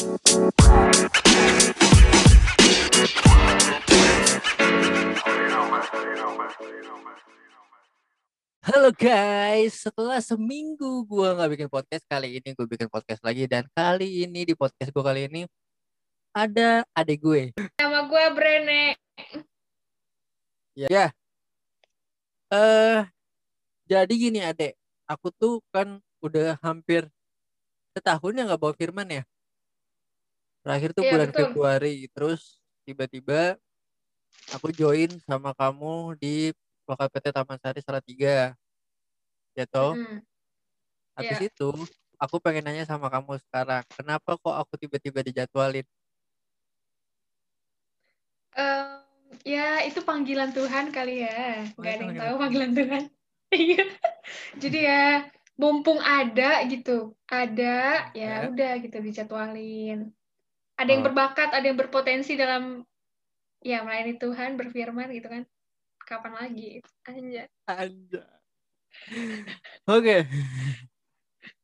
Halo guys, setelah seminggu gua nggak bikin podcast kali ini gue bikin podcast lagi dan kali ini di podcast gue kali ini ada adik gue. Nama gue Brene. Ya. Ya. Eh jadi gini adek, aku tuh kan udah hampir setahun ya nggak bawa Firman ya. Terakhir tuh Iya, bulan betul. Februari, terus tiba-tiba aku join sama kamu di lokal PT Taman Sari Salatiga. Ya toh? Mm. Habis Iya. itu, aku pengen nanya sama kamu sekarang, kenapa kok aku tiba-tiba dijadwalin? Em, ya itu panggilan Tuhan kali ya. Oh, Gak itu ada yang tahu panggilan Tuhan. Iya. Jadi ya mumpung ada gitu, ada ya Ada. udah gitu dijadwalin. Ada yang Oh. berbakat, ada yang berpotensi dalam ya melayani Tuhan, berfirman gitu kan. Kapan lagi? Anjay. Anja. Oke.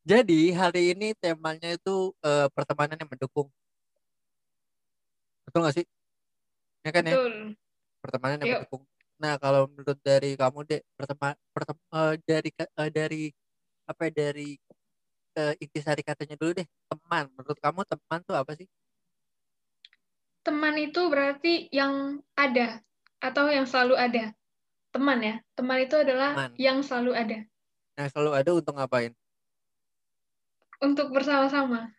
Jadi hari ini temanya itu eh, pertemanan yang mendukung. Betul nggak sih? Ya kan ya, Betul. pertemanan yang Yuk. mendukung. Nah, kalau menurut dari kamu deh, pertema, pertem, eh, dari eh, dari apa ya, dari eh, intisari katanya dulu deh, teman. Menurut kamu teman tuh apa sih? Teman itu berarti yang ada atau yang selalu ada. Teman ya. Teman itu adalah Teman. yang selalu ada. Nah, selalu ada untuk ngapain? Untuk bersama-sama.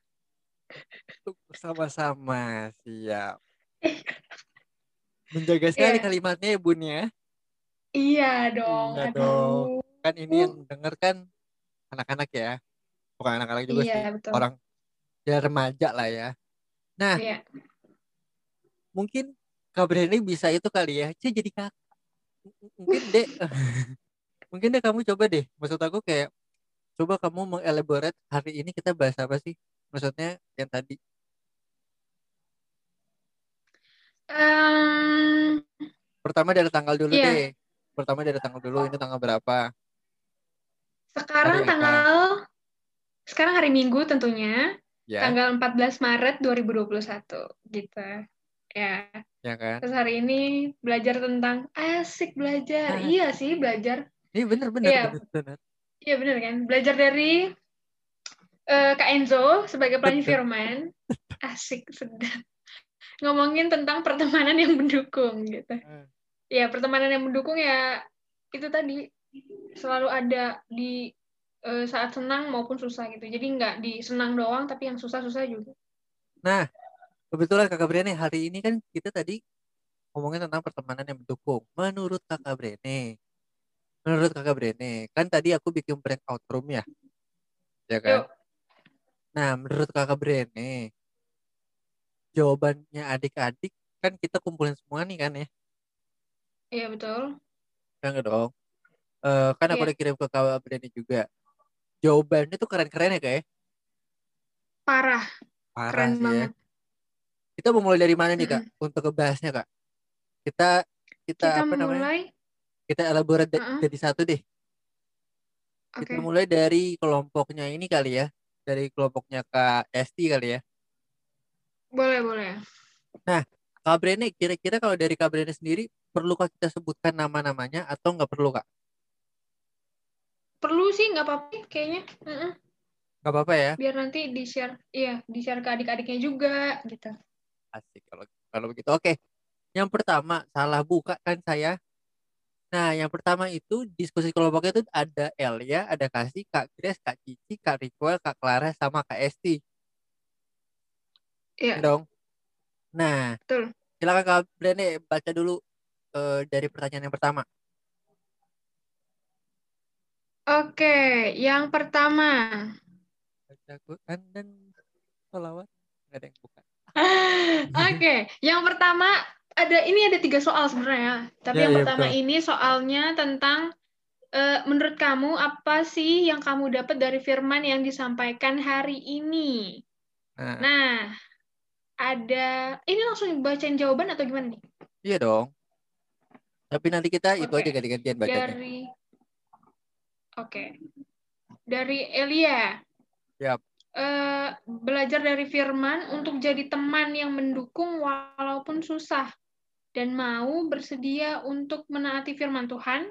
Untuk bersama-sama, siap. Menjaga sekali Iya. kalimatnya ya bun ya. Iya dong. Iya Aduh. dong. Kan ini Uh. yang denger kan anak-anak ya. Bukan anak-anak juga Iya, sih. betul. Orang ya remaja lah ya. Nah, Iya. Mungkin Kak Brenda bisa itu kali ya. Cie jadi kakak. M- Mungkin deh. mungkin deh kamu coba deh. Maksud aku kayak coba kamu mengelaborate hari ini kita bahas apa sih? Maksudnya yang tadi. Em, Pertama dari tanggal dulu Iya. deh. Pertama dari tanggal dulu ini tanggal berapa? sekarang Hari apa? tanggal sekarang hari Minggu tentunya Ya, tanggal 14 Maret 2021 gitu. Ya. ya kan? Terus hari ini belajar tentang asik belajar. Asik. Iya sih, belajar. Iya. bener, bener. Iya bener kan? Belajar dari eh, Kak Enzo sebagai pelangi Betul. firman. Asik, sedap. Ngomongin tentang pertemanan yang mendukung gitu. Ya, pertemanan yang mendukung ya itu tadi selalu ada di eh, saat senang maupun susah gitu. Jadi nggak di senang doang, tapi yang susah-susah juga. Nah, kebetulan Kakak Brene hari ini kan kita tadi ngomongin tentang pertemanan yang mendukung. Menurut Kakak Brene, menurut Kakak Brene, kan tadi aku bikin breakout room ya, ya kan? Yuk. Nah, menurut Kakak Brene, jawabannya adik-adik kan kita kumpulin semua nih kan ya, Iya betul. kan nggak dong? Eh, kan aku Iya. udah kirim ke Kakak Brene juga. Jawabannya tuh keren-keren ya kayak, Parah, parah keren sih ya. Kita mau mulai dari mana nih kak? Untuk ngebahasnya kak? Kita kita, Kita apa namanya? mulai, Kita elaborate da- Heeh. jadi satu deh. oke. Kita mulai dari kelompoknya ini kali ya. Dari kelompoknya Kak Esti kali ya. Boleh, boleh. Kak Brene, kira-kira kalau dari Kak Brene sendiri, perlukah kita sebutkan nama-namanya atau nggak perlu Kak? Perlu sih, nggak apa-apa kayaknya. Mm-mm. Nggak apa-apa ya? Biar nanti di-share, iya, di-share ke adik-adiknya juga, gitu. Asik kalau kalau begitu. Oke. Yang pertama, salah buka kan saya. Nah, yang pertama itu diskusi kelompoknya itu ada Elia, ada Kasih, Kak Grace, Kak Cici, Kak Ritual, Kak Clara, sama Kak Esti. Iya, Ya dong. Nah, betul. silakan Kak Brene baca dulu eh, dari pertanyaan yang pertama. Oke, yang pertama. Baca Quran dan sholawat. Nggak ada yang buka. Oke, yang pertama ada ini ada tiga soal sebenarnya. Tapi Ya, yang ya, pertama betul. ini soalnya tentang eh, menurut kamu apa sih yang kamu dapat dari firman yang disampaikan hari ini? Nah, Nah, ada ini langsung bacain jawaban atau gimana nih? iya dong. Tapi nanti kita itu Oke. aja ganti-gantian bacanya. Dari Oke. Dari Elia. Yap. Eh, belajar dari firman untuk jadi teman yang mendukung walaupun susah dan mau bersedia untuk menaati firman Tuhan.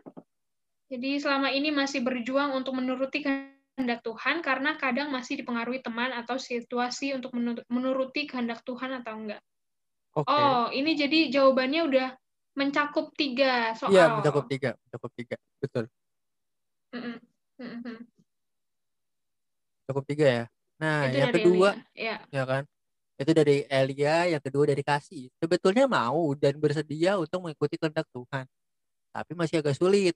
Jadi selama ini masih berjuang untuk menuruti kehendak Tuhan karena kadang masih dipengaruhi teman atau situasi untuk menuruti kehendak Tuhan atau enggak. Okay. Oh, ini jadi jawabannya udah mencakup tiga soal. Iya, mencakup tiga, mencakup tiga, betul. Mm -mm. Cukup tiga ya. Nah, itu yang kedua, ya. ya kan? Itu dari Elia, yang kedua dari kasih. Sebetulnya mau dan bersedia untuk mengikuti kehendak Tuhan. Tapi masih agak sulit.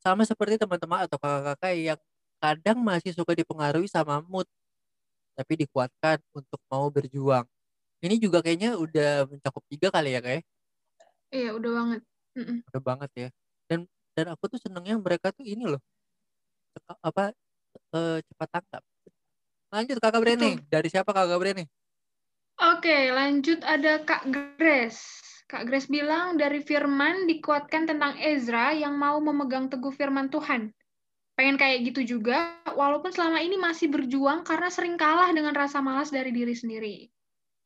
Sama seperti teman-teman atau kakak-kakak yang kadang masih suka dipengaruhi sama mood. Tapi dikuatkan untuk mau berjuang. Ini juga kayaknya udah mencakup tiga kali ya kayak. Iya, udah banget. Mm -mm. Udah banget ya. Dan dan aku tuh senengnya mereka tuh ini loh. Apa uh, cepat tangkap Lanjut Kakak Breni. Dari siapa Kakak Breni? Oke, lanjut ada Kak Grace. Kak Grace bilang dari firman dikuatkan tentang Ezra yang mau memegang teguh firman Tuhan. Pengen kayak gitu juga, walaupun selama ini masih berjuang karena sering kalah dengan rasa malas dari diri sendiri.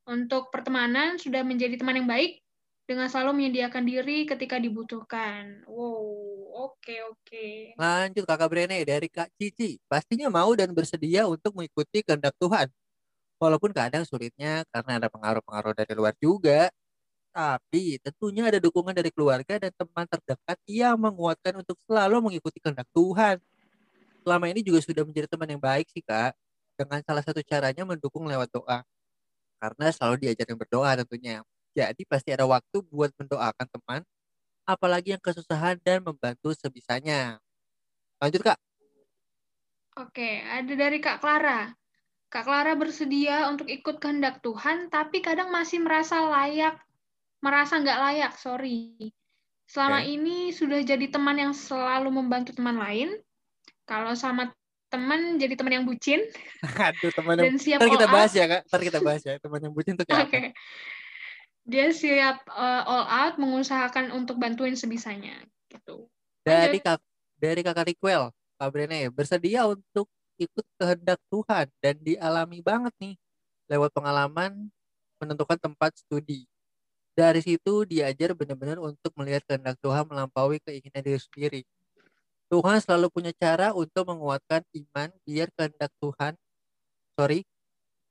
Untuk pertemanan, sudah menjadi teman yang baik, dengan selalu menyediakan diri ketika dibutuhkan. Wow, oke okay, oke. Okay. Lanjut Kakak Brene dari Kak Cici. Pastinya mau dan bersedia untuk mengikuti kehendak Tuhan. Walaupun kadang sulitnya karena ada pengaruh-pengaruh dari luar juga. Tapi tentunya ada dukungan dari keluarga dan teman terdekat yang menguatkan untuk selalu mengikuti kehendak Tuhan. Selama ini juga sudah menjadi teman yang baik sih Kak. Dengan salah satu caranya mendukung lewat doa. Karena selalu diajarin berdoa tentunya jadi pasti ada waktu buat mendoakan teman, apalagi yang kesusahan dan membantu sebisanya. Lanjut Kak. Oke, ada dari Kak Clara. Kak Clara bersedia untuk ikut kehendak Tuhan, tapi kadang masih merasa layak, merasa nggak layak, sorry. Selama okay. ini sudah jadi teman yang selalu membantu teman lain. Kalau sama teman jadi teman yang bucin. Aduh, teman yang... Dan siap Ntar kita bahas ya, Kak. Ntar kita bahas ya, teman yang bucin itu kayak okay. apa dia siap uh, all out mengusahakan untuk bantuin sebisanya gitu. Dari kak dari kakak Rikwel, Kak Brene bersedia untuk ikut kehendak Tuhan dan dialami banget nih lewat pengalaman menentukan tempat studi. Dari situ diajar benar-benar untuk melihat kehendak Tuhan melampaui keinginan diri sendiri. Tuhan selalu punya cara untuk menguatkan iman biar kehendak Tuhan sorry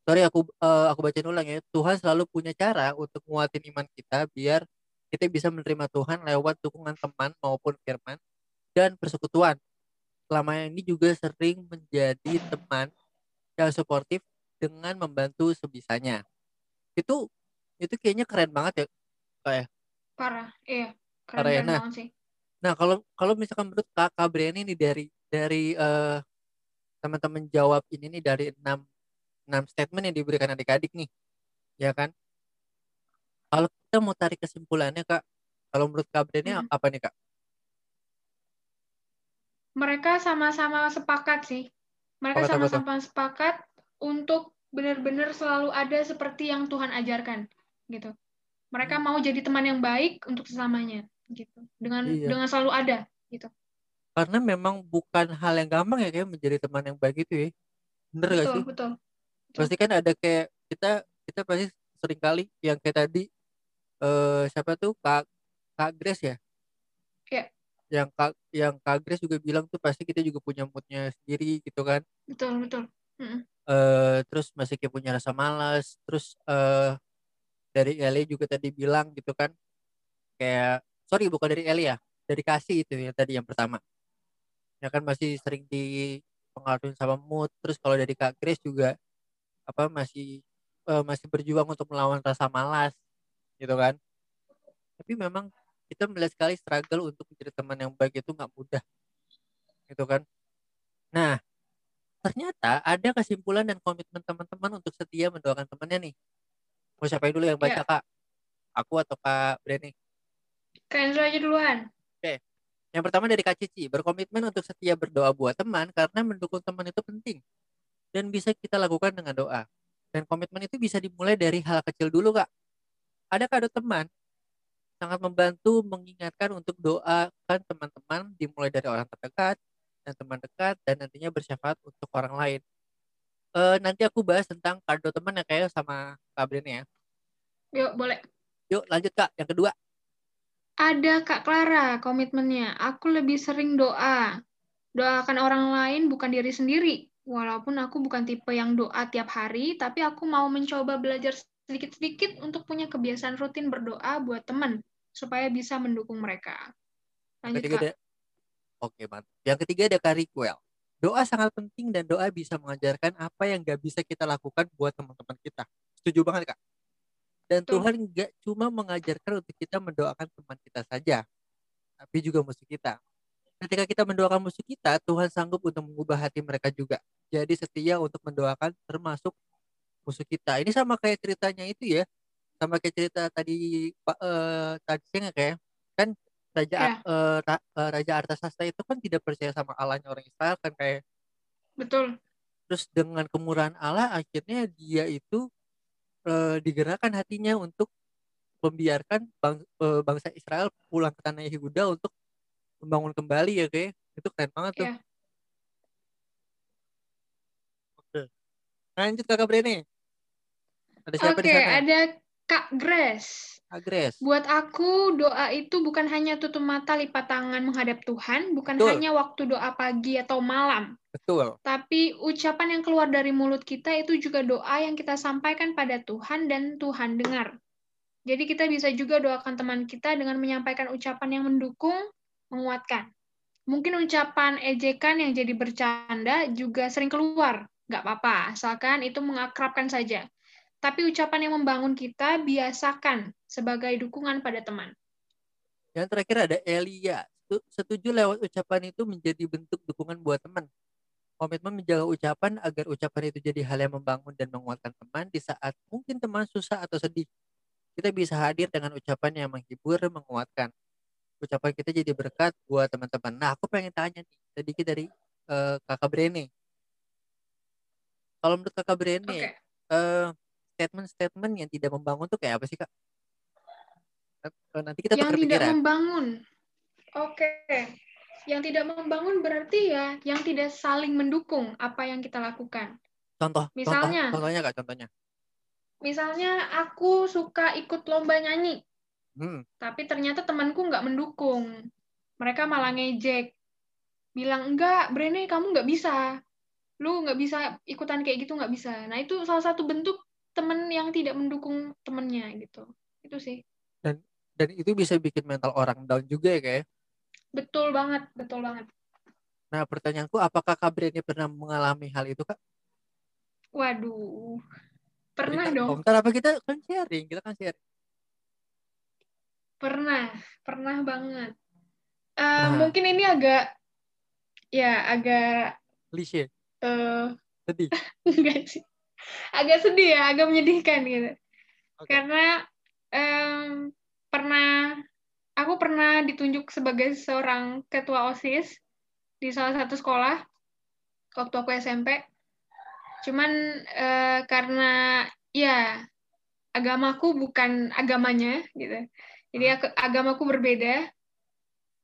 sorry aku uh, aku baca ulang ya. Tuhan selalu punya cara untuk menguatin iman kita biar kita bisa menerima Tuhan lewat dukungan teman maupun firman dan persekutuan. Selama ini juga sering menjadi teman yang suportif dengan membantu sebisanya. Itu itu kayaknya keren banget ya kayak parah iya. Keren, parah ya. nah, banget sih. nah kalau kalau misalkan menurut kakak Briani nih dari dari uh, teman-teman jawab ini nih dari enam enam statement yang diberikan adik-adik nih ya kan? Kalau kita mau tarik kesimpulannya kak kalau menurut kak hmm. apa nih kak? Mereka sama-sama sepakat sih. Mereka sama-sama sepakat untuk benar-benar selalu ada seperti yang Tuhan ajarkan gitu. Mereka mau jadi teman yang baik untuk selamanya gitu. Dengan iya. dengan selalu ada gitu. Karena memang bukan hal yang gampang ya kayak menjadi teman yang baik itu ya. Bener betul, gak sih? betul pasti kan ada kayak kita kita pasti sering kali yang kayak tadi eh siapa tuh? Kak kak Grace ya? Ya yang kak yang kak Grace juga bilang tuh pasti kita juga punya moodnya sendiri gitu kan. Betul betul. Mm uh, terus masih kayak punya rasa malas terus uh, dari Eli juga tadi bilang gitu kan kayak sorry bukan dari Eli ya dari kasih itu yang tadi yang pertama. Ya kan masih sering dipengaruhi sama mood terus kalau dari Kak Grace juga apa masih uh, masih berjuang untuk melawan rasa malas gitu kan. Tapi memang kita melihat sekali struggle untuk menjadi teman yang baik itu nggak mudah gitu kan. Nah ternyata ada kesimpulan dan komitmen teman-teman untuk setia mendoakan temannya nih. Mau siapa dulu yang baca ya. kak? Aku atau kak Breni? Dulu aja duluan. Oke. Yang pertama dari kak Cici berkomitmen untuk setia berdoa buat teman karena mendukung teman itu penting dan bisa kita lakukan dengan doa. Dan komitmen itu bisa dimulai dari hal kecil dulu, Kak. Ada kado teman sangat membantu mengingatkan untuk doakan teman-teman dimulai dari orang terdekat dan teman dekat dan nantinya bersyafaat untuk orang lain. eh, nanti aku bahas tentang kado teman ya kayak sama Kak ya. Yuk, boleh. Yuk lanjut Kak, yang kedua. Ada Kak Clara komitmennya. Aku lebih sering doa. Doakan orang lain bukan diri sendiri. Walaupun aku bukan tipe yang doa tiap hari, tapi aku mau mencoba belajar sedikit-sedikit untuk punya kebiasaan rutin berdoa buat teman, supaya bisa mendukung mereka. Lanjut, ketiga Kak. ada Oke, mantap. Yang ketiga ada Kak Riquel. Doa sangat penting dan doa bisa mengajarkan apa yang gak bisa kita lakukan buat teman-teman kita. Setuju banget, Kak. Dan Betul. Tuhan gak cuma mengajarkan untuk kita mendoakan teman kita saja, tapi juga musuh kita. Ketika kita mendoakan musuh kita, Tuhan sanggup untuk mengubah hati mereka juga. Jadi setia untuk mendoakan termasuk musuh kita. Ini sama kayak ceritanya itu ya. Sama kayak cerita tadi Pak eh, tadi siang ya, kayak kan Raja Ya. eh, eh, Raja Artasasta itu kan tidak percaya sama Allahnya orang Israel kan kayak Betul. terus dengan kemurahan Allah akhirnya dia itu eh, digerakkan hatinya untuk membiarkan bang- eh, bangsa Israel pulang ke tanah Yehuda untuk membangun kembali ya kayak itu keren banget tuh. Ya. Oke. Lanjut Kakak Brene. Ada siapa Oke, di sana? ada Kak Grace. Agres. Buat aku, doa itu bukan hanya tutup mata lipat tangan menghadap Tuhan, bukan Betul. hanya waktu doa pagi atau malam, Betul. tapi ucapan yang keluar dari mulut kita itu juga doa yang kita sampaikan pada Tuhan dan Tuhan dengar. Jadi kita bisa juga doakan teman kita dengan menyampaikan ucapan yang mendukung, menguatkan. Mungkin ucapan ejekan yang jadi bercanda juga sering keluar, nggak apa-apa, asalkan itu mengakrabkan saja. Tapi ucapan yang membangun kita biasakan sebagai dukungan pada teman. Yang terakhir ada Elia. Setu- Setuju lewat ucapan itu menjadi bentuk dukungan buat teman. Komitmen menjaga ucapan agar ucapan itu jadi hal yang membangun dan menguatkan teman di saat mungkin teman susah atau sedih. Kita bisa hadir dengan ucapan yang menghibur, menguatkan. Ucapan kita jadi berkat buat teman-teman. Nah, aku pengen tanya nih, sedikit dari eh, Kakak Brene. Kalau menurut Kakak Brene, Oke. eh, statement-statement yang tidak membangun tuh kayak apa sih, Kak? Eh, Nanti kita yang tidak pikiran. membangun. Oke. Yang tidak membangun berarti ya yang tidak saling mendukung apa yang kita lakukan. Contoh, Misalnya. contoh, contohnya Kak, contohnya. Misalnya aku suka ikut lomba nyanyi, Hmm, tapi ternyata temanku nggak mendukung. Mereka malah ngejek. Bilang, enggak, Brene kamu nggak bisa. Lu nggak bisa ikutan kayak gitu, nggak bisa. Nah, itu salah satu bentuk temen yang tidak mendukung temennya gitu. Itu sih. dan itu bisa bikin mental orang down juga ya kayak. Betul banget, betul banget. Nah, pertanyaanku apakah Kak Breni pernah mengalami hal itu, Kak? Waduh. Pernah Cerita dong. Ntar apa kita kan sharing, kita kan sharing. Pernah, pernah banget. Eh, Nah. Mungkin ini agak, ya agak, Klise, eh sedih. enggak sih, agak sedih ya, agak menyedihkan gitu. Oke. Karena em, pernah, aku pernah ditunjuk sebagai seorang ketua osis di salah satu sekolah waktu aku SMP. Cuman eh, karena ya agamaku bukan agamanya gitu. Jadi Hmm. aku- agamaku berbeda.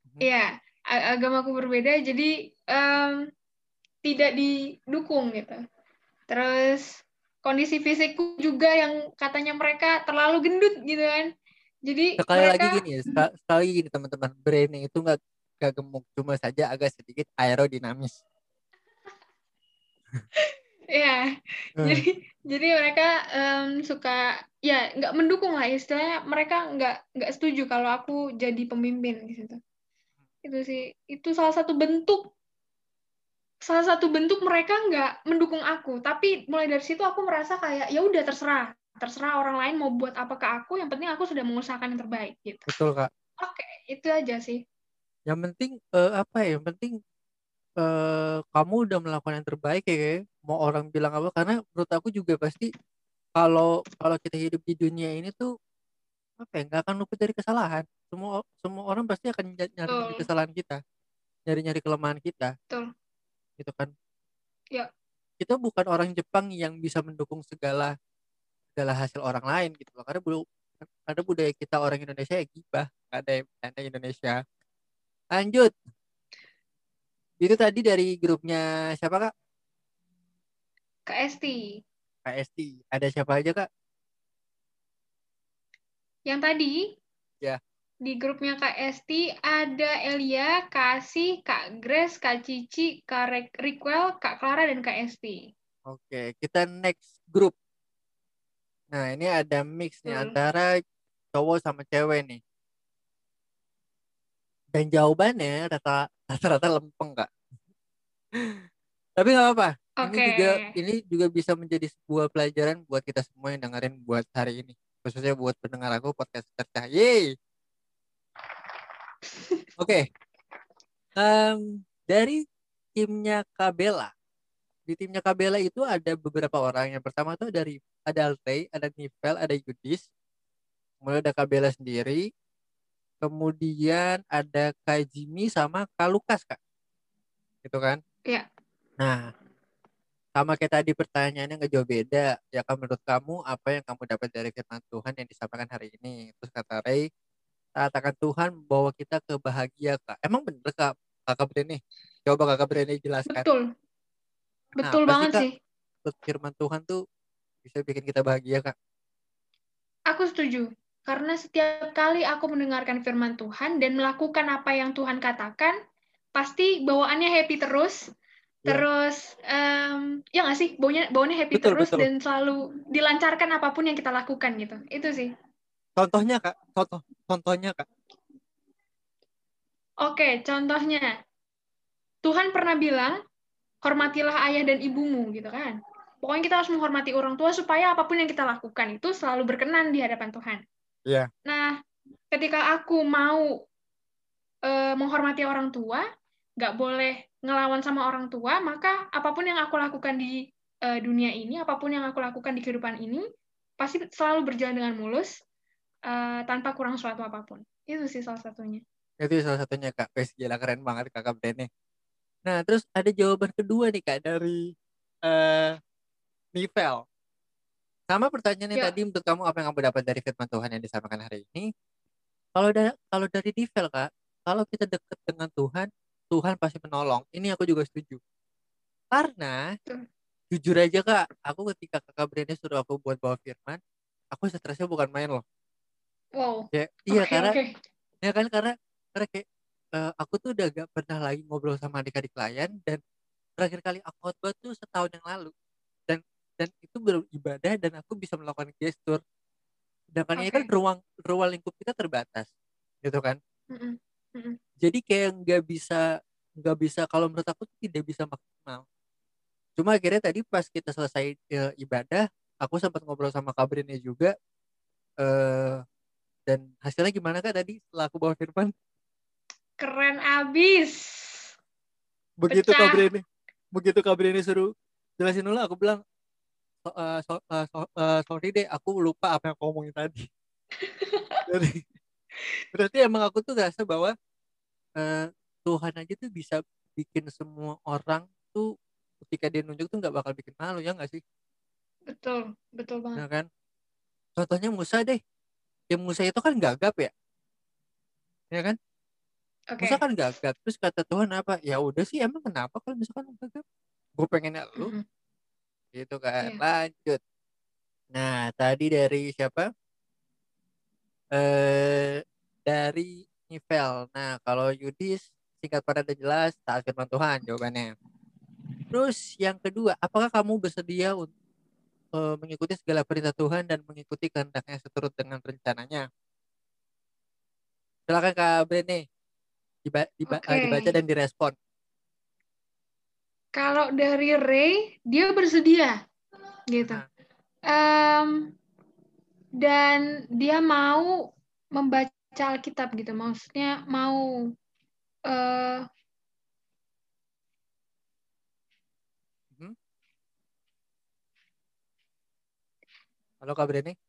Mhm. Iya, agamaku berbeda, jadi em, tidak didukung gitu. Terus kondisi fisikku juga yang katanya mereka terlalu gendut gitu kan. Jadi Sekali mereka lagi gini ya, sekali, lagi gini teman-teman, Breni itu nggak nggak gemuk, cuma saja agak sedikit aerodinamis. ya, Hmm. jadi jadi mereka em, suka ya nggak mendukung lah istilahnya mereka nggak nggak setuju kalau aku jadi pemimpin gitu. Itu sih itu salah satu bentuk salah satu bentuk mereka nggak mendukung aku tapi mulai dari situ aku merasa kayak ya udah terserah terserah orang lain mau buat apa ke aku yang penting aku sudah mengusahakan yang terbaik gitu Betul, Kak. oke itu aja sih Yang penting eh, apa ya? Yang penting eh, kamu udah melakukan yang terbaik ya, kayak. Mau orang bilang apa? Karena menurut aku juga pasti kalau kalau kita hidup di dunia ini tuh apa ya? Nggak akan luput dari kesalahan. Semua semua orang pasti akan nyari nyari kesalahan kita, nyari nyari kelemahan kita, betul gitu kan? Ya. Kita bukan orang Jepang yang bisa mendukung segala segala hasil orang lain gitu loh. Karena bulu ada budaya kita orang Indonesia ya gibah, ada yang bercanda Indonesia. Lanjut. Itu tadi dari grupnya siapa kak? Kak Esti. Ada siapa aja kak? Yang tadi Ya. di grupnya Kak Esti ada Elia, Kak Asih, Kak Grace, Kak Cici, Kak Rikwel, Kak Clara, dan Kak Esti. Oke, kita next group. Nah, ini ada mix nih Betul. antara cowok sama cewek nih. Dan jawabannya rata- rata-rata lempeng, Kak. Tapi nggak apa-apa. Ini Oke. juga ini juga bisa menjadi sebuah pelajaran buat kita semua yang dengerin buat hari ini. Khususnya buat pendengar aku podcast. Yeay. Oke. Em, dari timnya Kabela. Di timnya Kabela itu ada beberapa orang. Yang pertama tuh dari ada Alfei, ada Nivel, ada Yudis. Kemudian ada Kabela sendiri. Kemudian ada Kak Jimmy sama Kak Lukas, Kak. Gitu kan? Iya. Nah, sama kayak tadi pertanyaannya nggak jauh beda. Ya kan menurut kamu apa yang kamu dapat dari firman Tuhan yang disampaikan hari ini? Terus kata Ray, katakan Tuhan bawa kita ke bahagia, Kak. Emang bener, Kak? Kakak Brene? Coba Kakak Brene jelaskan. Betul. Betul Nah, apa sih, banget Kak? sih. Firman Tuhan tuh bisa bikin kita bahagia, Kak. Aku setuju. Karena setiap kali aku mendengarkan firman Tuhan dan melakukan apa yang Tuhan katakan, pasti bawaannya happy terus. Iya. Terus, em, ya nggak sih? Baunya, baunya happy Betul, terus betul. dan selalu dilancarkan apa pun yang kita lakukan gitu. Itu sih. Contohnya, Kak. Contoh, contohnya, Kak. Oke, contohnya. Tuhan pernah bilang, hormatilah ayah dan ibumu, gitu kan. Pokoknya kita harus menghormati orang tua supaya apa pun yang kita lakukan itu selalu berkenan di hadapan Tuhan. Iya. Nah, ketika aku mau eh, menghormati orang tua, nggak boleh ngelawan sama orang tua, maka apa pun yang aku lakukan di eh, dunia ini, apa pun yang aku lakukan di kehidupan ini, pasti selalu berjalan dengan mulus, eh, tanpa kurang suatu apa pun. Itu sih salah satunya. Itu salah satunya, Kak. Wes, gila keren banget Kakak Brene. Nah, terus ada jawaban kedua nih, Kak, dari eh Nivel. Sama pertanyaannya Ya. tadi untuk kamu apa yang kamu dapat dari firman Tuhan yang disampaikan hari ini? Kalau da- kalau dari Nivel, Kak, kalau kita dekat dengan Tuhan, Tuhan pasti menolong. Ini aku juga setuju. Karena jujur aja, Kak, aku ketika Kakak Brene suruh aku buat bawa firman, aku stresnya bukan main loh. Wow. Ya, iya karena oke. ya kan karena karena kayak eh, aku tuh udah gak pernah lagi ngobrol sama adik-adik klien dan terakhir kali aku khotbah tuh setahun yang lalu dan itu beribadah dan aku bisa melakukan gestur sedangkan ini kan ruang ruang lingkup kita terbatas gitu kan Mm-mm. Mm-mm. jadi kayak nggak bisa nggak bisa kalau menurut aku tidak bisa maksimal cuma akhirnya tadi pas kita selesai eh, ibadah aku sempat ngobrol sama kabrinnya juga eh dan hasilnya gimana kak tadi setelah aku bawa firman Keren abis. begitu. Kabrini begitu Kabrini suruh jelasin dulu aku bilang so, eh, so- eh, so- eh, sorry deh aku lupa apa yang aku ngomongin tadi. Jadi, berarti emang aku tuh ngerasa bahwa eh, Tuhan aja tuh bisa bikin semua orang tuh ketika dia nunjuk tuh nggak bakal bikin malu ya nggak sih? Betul, betul banget. Nah kan? Contohnya Musa deh. Ya Musa itu kan gagap ya? Ya kan? Oke. Musa kan gagap terus kata Tuhan apa? Ya udah sih emang kenapa kalau misalkan gagap? Gue pengennya lu. Mm-mm. Gitu kan. Iya. lanjut. Nah tadi dari siapa? Eh dari Nivel. Nah kalau Yudis singkat padat dan jelas taat firman Tuhan jawabannya. Terus yang kedua apakah kamu bersedia untuk eh, mengikuti segala perintah Tuhan dan mengikuti kehendaknya seturut dengan rencananya? Silakan Kak Brene diba, diba- eh, Oke. dibaca dan direspon Kalau dari Ray, dia bersedia, gitu. Em, dan dia mau membaca Alkitab gitu, maksudnya mau eh, halo Kak Brene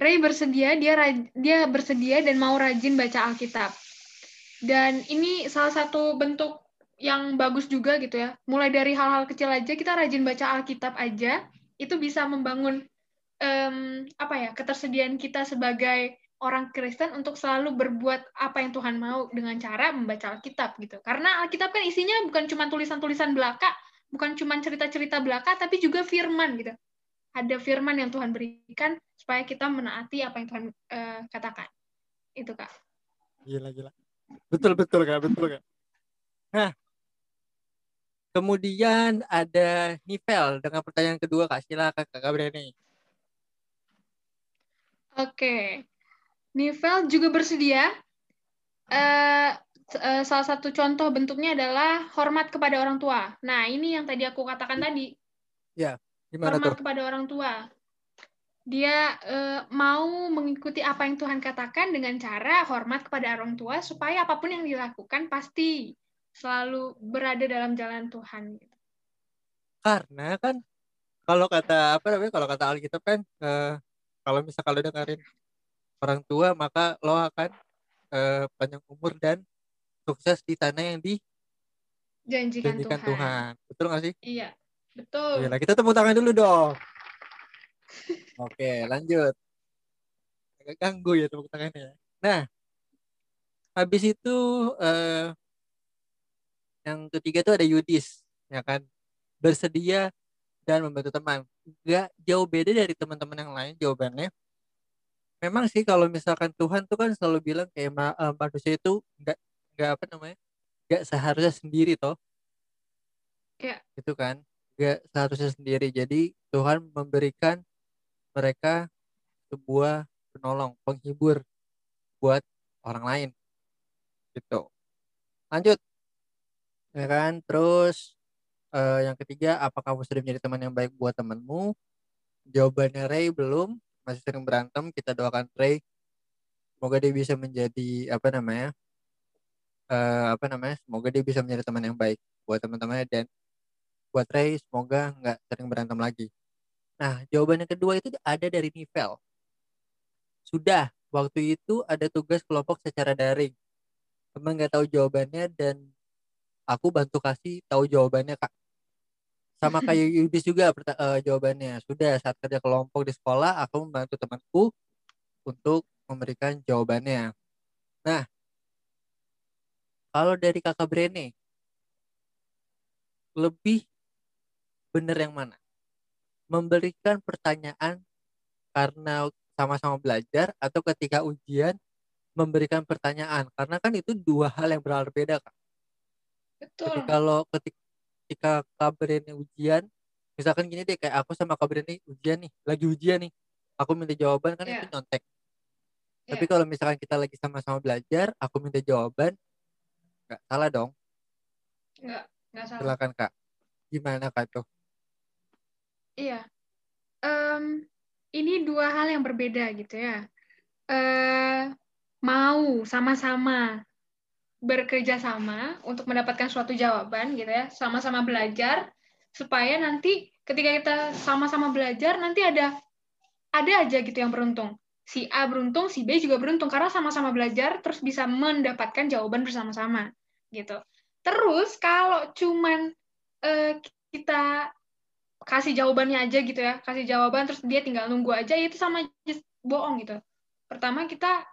Ray bersedia, dia dia bersedia dan mau rajin baca Alkitab. Dan ini salah satu bentuk yang bagus juga gitu ya. Mulai dari hal-hal kecil aja kita rajin baca Alkitab aja, itu bisa membangun em, apa ya ketersediaan kita sebagai orang Kristen untuk selalu berbuat apa yang Tuhan mau dengan cara membaca Alkitab gitu. Karena Alkitab kan isinya bukan cuma tulisan-tulisan belaka, bukan cuma cerita-cerita belaka, tapi juga firman gitu. Ada firman yang Tuhan berikan supaya kita menaati apa yang Tuhan uh, katakan. Itu kak. Gila gila. Betul betul kak, betul kak. Nah, kemudian ada Nivel dengan pertanyaan kedua kak. Silakan kak Gabriel Oke, Nivel juga bersedia. Uh, uh, salah satu contoh bentuknya adalah hormat kepada orang tua. Nah, ini yang tadi aku katakan tadi. Ya, gimana hormat tuh? kepada orang tua. Dia uh, mau mengikuti apa yang Tuhan katakan dengan cara hormat kepada orang tua supaya apa pun yang dilakukan pasti selalu berada dalam jalan Tuhan. Karena kan kalau kata apa namanya kalau kata Alkitab kan uh, kalau misalnya kalau dengerin orang tua maka lo akan uh, panjang umur dan sukses di tanah yang dijanjikan Tuhan. Tuhan. Betul gak sih? Iya, betul. Nah, kita tepuk tangan dulu dong. Oke, lanjut. Agak ganggu ya tepuk tangannya. Nah, habis itu uh, yang ketiga tuh ada Yudis, ya kan? Bersedia dan membantu teman. Gak jauh beda dari teman-teman yang lain jawabannya memang sih kalau misalkan Tuhan tuh kan selalu bilang kayak uh, manusia itu nggak nggak apa namanya nggak seharusnya sendiri toh ya itu kan nggak seharusnya sendiri jadi Tuhan memberikan mereka sebuah penolong penghibur buat orang lain. Gitu. Lanjut. Ya kan? Terus uh, yang ketiga apa kamu sudah menjadi teman yang baik buat temanmu? Jawabannya Ray belum. Masih sering berantem. Kita doakan Ray. Semoga dia bisa menjadi apa namanya uh, apa namanya semoga dia bisa menjadi teman yang baik buat teman-temannya. Dan buat Ray semoga nggak sering berantem lagi nah jawaban yang kedua itu ada dari Nivel sudah waktu itu ada tugas kelompok secara daring. Teman nggak tahu jawabannya dan aku bantu kasih tahu jawabannya kak. Sama kayak Yudis juga uh, jawabannya. Sudah saat kerja kelompok di sekolah aku membantu temanku untuk memberikan jawabannya. Nah kalau dari kakak Brene lebih benar yang mana memberikan pertanyaan karena sama-sama belajar atau ketika ujian memberikan pertanyaan karena kan itu dua hal yang berbeda kak. Betul. Jadi kalau ketika ketika kabar ini ujian misalkan gini deh kayak aku sama kabar ini ujian nih lagi ujian nih aku minta jawaban kan yeah. itu nyontek yeah. tapi kalau misalkan kita lagi sama-sama belajar aku minta jawaban nggak salah dong nggak nggak salah silakan kak gimana kak tuh iya um, ini dua hal yang berbeda gitu ya uh, mau sama-sama bekerja sama untuk mendapatkan suatu jawaban gitu ya, sama-sama belajar supaya nanti ketika kita sama-sama belajar nanti ada ada aja gitu yang beruntung. Si A beruntung, si B juga beruntung karena sama-sama belajar terus bisa mendapatkan jawaban bersama-sama gitu. Terus kalau cuman uh, kita kasih jawabannya aja gitu ya, kasih jawaban terus dia tinggal nunggu aja itu sama bohong gitu. Pertama kita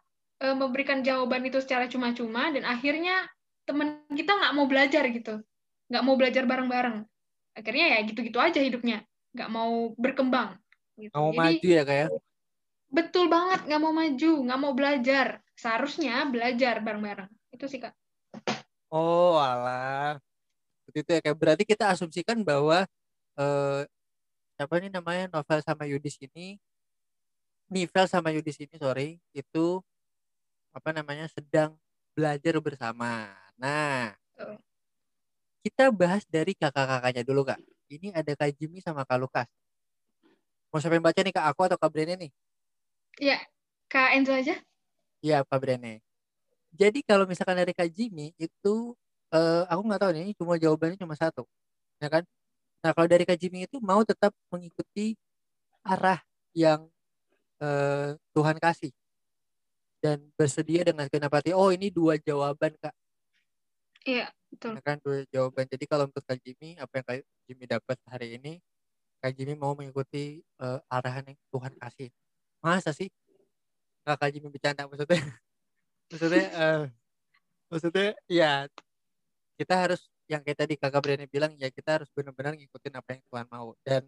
e, memberikan jawaban itu secara cuma-cuma dan akhirnya teman kita nggak mau belajar gitu. Nggak mau belajar bareng-bareng. Akhirnya ya gitu-gitu aja hidupnya. Nggak mau berkembang gitu. mau Jadi, maju ya kayak ya? betul banget nggak mau maju nggak mau belajar. Seharusnya belajar bareng-bareng. Itu sih kak. Oh alah. Itu ya kayak berarti kita asumsikan bahwa eh, apa ini namanya novel sama Yudis ini Nivel sama Yudis ini sorry itu apa namanya sedang belajar bersama. Nah, kita bahas dari kakak-kakaknya dulu kak. Ini ada kak Jimmy sama kak Lukas. Mau siapa yang baca nih kak aku atau kak Brene nih? Iya, kak Enzo aja. Iya kak Brene. Jadi kalau misalkan dari kak Jimmy itu uh, aku nggak tahu nih, cuma jawabannya cuma satu, ya kan? Nah kalau dari kak Jimmy itu mau tetap mengikuti arah yang uh, Tuhan kasih dan bersedia dengan segenap hati. Oh ini dua jawaban kak. Iya betul. Ya kan dua jawaban. Jadi kalau untuk kak Jimmy apa yang kak Jimmy dapat hari ini, kak Jimmy mau mengikuti uh, arahan yang Tuhan kasih. Masa sih? kakak Jimmy bercanda maksudnya maksudnya uh, maksudnya ya kita harus yang kayak tadi kakak Brian bilang ya kita harus benar-benar ngikutin apa yang Tuhan mau. Dan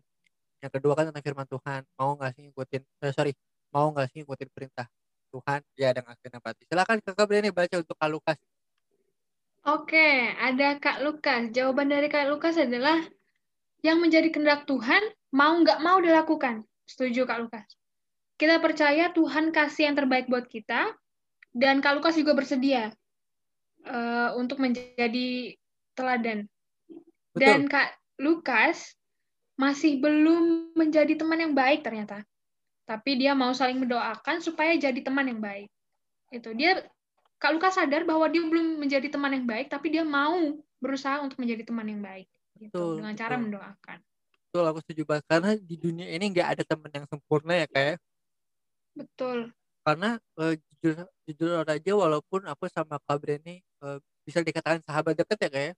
yang kedua kan tentang firman Tuhan mau nggak sih ngikutin eh, sorry mau nggak sih ngikutin perintah Tuhan? Ya dengan hati silakan kakak Brian baca untuk Kak Lukas. Oke ada Kak Lukas. Jawaban dari Kak Lukas adalah yang menjadi kehendak Tuhan mau nggak mau dilakukan. Setuju Kak Lukas? Kita percaya Tuhan kasih yang terbaik buat kita dan Kak Lukas juga bersedia uh, untuk menjadi teladan. Betul. Dan Kak Lukas masih belum menjadi teman yang baik ternyata. Tapi dia mau saling mendoakan supaya jadi teman yang baik. Itu dia Kak Lukas sadar bahwa dia belum menjadi teman yang baik, tapi dia mau berusaha untuk menjadi teman yang baik. Gitu, betul, dengan cara betul. mendoakan. Betul, aku setuju banget. Karena di dunia ini nggak ada teman yang sempurna ya, kayak. Ya. Betul. Karena uh, jujur, jujur aja, walaupun aku sama Kak Breni uh, bisa dikatakan sahabat dekat ya, kayak.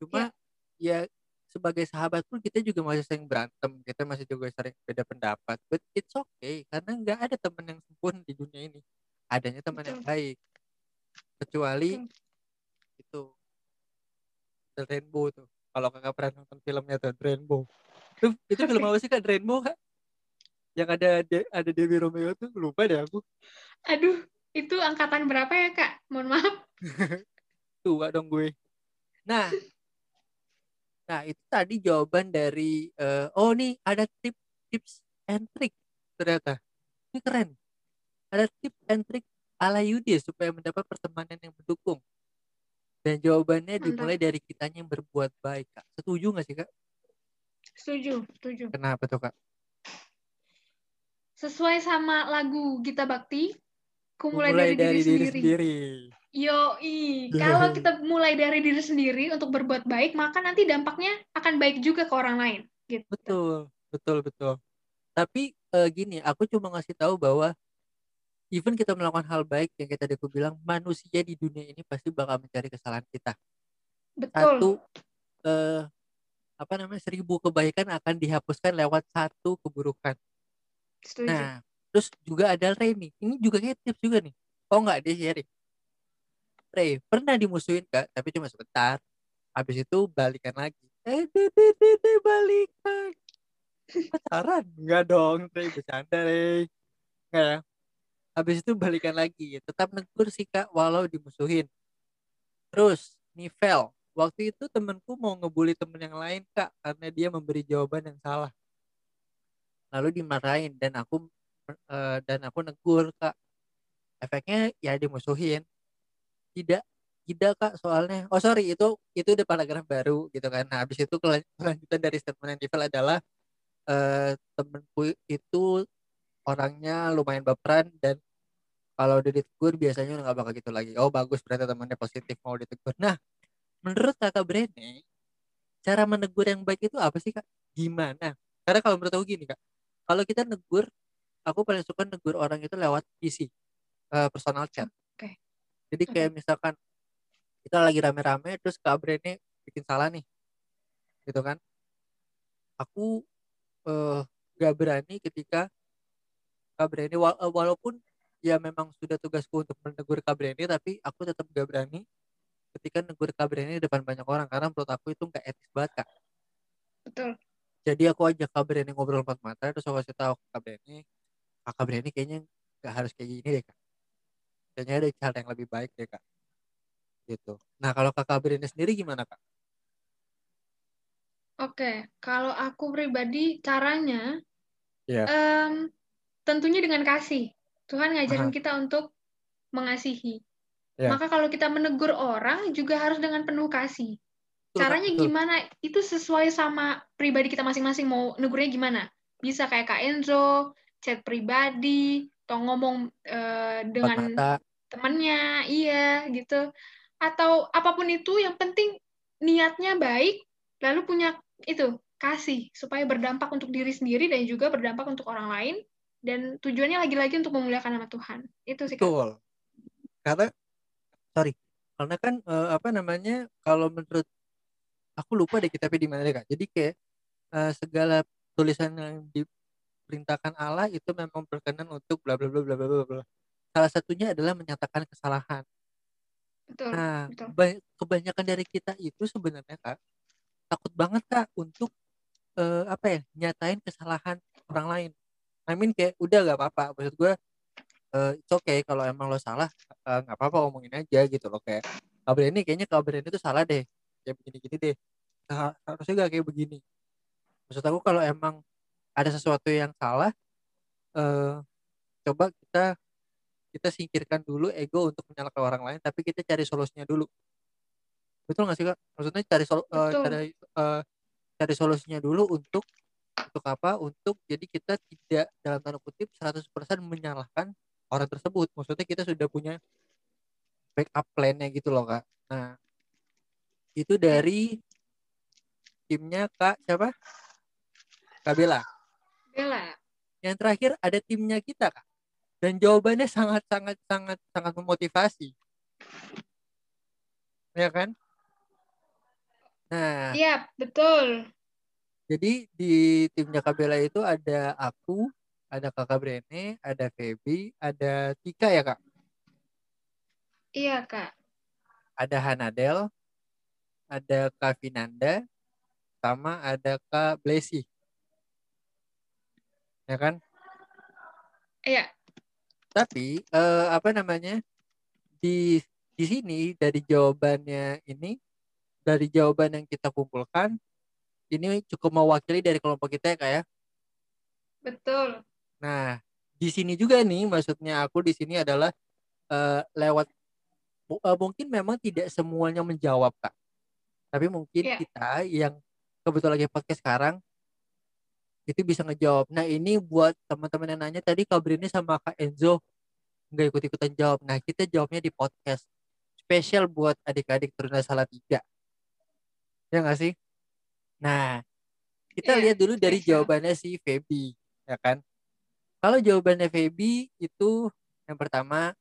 Cuma ya. ya sebagai sahabat pun kita juga masih sering berantem kita masih juga sering beda pendapat. But it's okay karena nggak ada teman yang sempurna di dunia ini. Adanya teman yang baik. Kecuali Betul. itu The Rainbow tuh. Kalau kakak pernah nonton filmnya tuh The Rainbow. Itu itu film apa sih kak? The Rainbow kak? Yang ada de, ada Dewi Romeo tuh? Lupa deh aku. Aduh itu angkatan berapa ya kak? Mohon maaf. Tua dong gue. Nah Nah, itu tadi jawaban dari uh, oh nih ada tips tips and trick ternyata. Ini keren. Ada tips and trick ala Yudi supaya mendapat pertemanan yang mendukung. Dan jawabannya Mantap. dimulai dari kitanya yang berbuat baik, Kak. Setuju nggak sih, Kak? Setuju, setuju. Kenapa tuh, Kak? Sesuai sama lagu Gita Bakti, ku mulai, dari, dari diri, diri sendiri. sendiri. Yo, kalau kita mulai dari diri sendiri untuk berbuat baik, maka nanti dampaknya akan baik juga ke orang lain. Gitu. Betul, betul, betul. Tapi uh, gini, aku cuma ngasih tahu bahwa even kita melakukan hal baik yang kita aku bilang, manusia di dunia ini pasti bakal mencari kesalahan kita. Betul. Satu, uh, apa namanya, seribu kebaikan akan dihapuskan lewat satu keburukan. Setuju. Nah, terus juga ada Remy. Ini juga kayak tips juga nih. Oh nggak dia sharing Ray pernah dimusuhin kak tapi cuma sebentar. Habis itu balikan lagi. Eh dede balikan. Pacaran? Enggak dong Ray bercanda Ray enggak ya? Habis itu balikan lagi. Tetap negur sih kak walau dimusuhin. Terus Nivel. Waktu itu temenku mau ngebully temen yang lain kak karena dia memberi jawaban yang salah. Lalu dimarahin dan aku uh, dan aku negur kak. Efeknya ya dimusuhin tidak tidak kak soalnya. Oh sorry itu itu udah paragraf baru gitu kan. Nah habis itu kelanjutan dari statement yang Divel adalah uh, temenku itu orangnya lumayan baperan dan kalau udah ditegur biasanya nggak bakal gitu lagi. Oh bagus berarti temannya positif mau ditegur. Nah menurut kakak Brene cara menegur yang baik itu apa sih kak? Gimana? Karena kalau menurut aku gini kak kalau kita negur aku paling suka negur orang itu lewat PC uh, personal chat jadi kayak misalkan kita lagi rame-rame terus Kak Abre ini bikin salah nih gitu kan. Aku uh, gak berani ketika Kak Breni wala eh, walaupun ya memang sudah tugasku untuk menegur Kak Breni tapi aku tetap gak berani ketika negur Kak Breni di depan banyak orang karena menurut aku itu gak etis banget kak. Betul. Jadi aku ajak Kak Breni ngobrol empat mata terus aku kasih tahu Kak Breni Kak Breni kayaknya gak harus kayak gini deh kak kayaknya ada cara yang lebih baik ya kak gitu nah kalau kakak Brina sendiri gimana kak Oke, kalau aku pribadi caranya yeah. um, tentunya dengan kasih. Tuhan ngajarin Aha. kita untuk mengasihi. Yeah. Maka kalau kita menegur orang juga harus dengan penuh kasih. Betul, Caranya betul. gimana? Itu sesuai sama pribadi kita masing-masing mau negurnya gimana. Bisa kayak Kak Enzo, chat pribadi, atau ngomong uh, dengan temannya iya gitu. Atau apa pun itu yang penting niatnya baik lalu punya itu kasih supaya berdampak untuk diri sendiri dan juga berdampak untuk orang lain dan tujuannya lagi-lagi untuk memuliakan nama Tuhan. Itu sih betul. Karena sorry karena kan uh, apa namanya kalau menurut aku lupa deh kitabnya di mana deh kak. Jadi kayak uh, segala tulisan yang diperintahkan Allah itu memang berkenan untuk bla bla bla bla bla bla salah satunya adalah menyatakan kesalahan. Betul, Nah, betul. ba- kebanyakan dari kita itu sebenarnya kak takut banget kak untuk eh, apa ya nyatain kesalahan orang lain. I mean kayak udah gak apa-apa. Maksud gue eh it's okay kalau emang lo salah eh, nggak apa-apa ngomongin aja gitu loh kayak kabar ini kayaknya kabar ini tuh salah deh kayak begini-gini deh. Nah, harusnya gak kayak begini. Maksud aku kalau emang ada sesuatu yang salah eh coba kita kita singkirkan dulu ego untuk menyalahkan orang lain tapi kita cari solusinya dulu. Betul nggak sih kak? Maksudnya cari sol Betul. cari eh, cari solusinya dulu untuk untuk apa? Untuk jadi kita tidak dalam tanda kutip 100% menyalahkan orang tersebut. Maksudnya kita sudah punya backup plan-nya gitu loh kak. Nah itu dari timnya kak siapa? Kak Bella. Bella. yang terakhir ada timnya kita kak dan jawabannya sangat sangat sangat sangat memotivasi. Ya kan? Nah. Iya, betul. jadi di timnya Kak Bella itu ada aku ada kakak Brene ada Feby ada Tika ya kak? Iya, Kak. ada Hanadel ada Kak Vinanda sama ada Kak Blesi ya kan? Iya, tapi eh, apa namanya di di sini dari jawabannya ini dari jawaban yang kita kumpulkan ini cukup mewakili dari kelompok kita ya kak ya betul. nah di sini juga nih maksudnya aku di sini adalah eh, lewat eh, mungkin memang tidak semuanya menjawab kak tapi mungkin Iya. kita yang kebetulan lagi podcast sekarang itu bisa ngejawab. Nah ini buat teman-teman yang nanya tadi Kak Brini sama Kak Enzo nggak ikut-ikutan jawab. Nah kita jawabnya di podcast spesial buat adik-adik Teruna Salah Tiga ya nggak sih? Nah kita Iya, lihat dulu dari jawabannya si Feby ya kan? Kalau jawabannya Feby itu yang pertama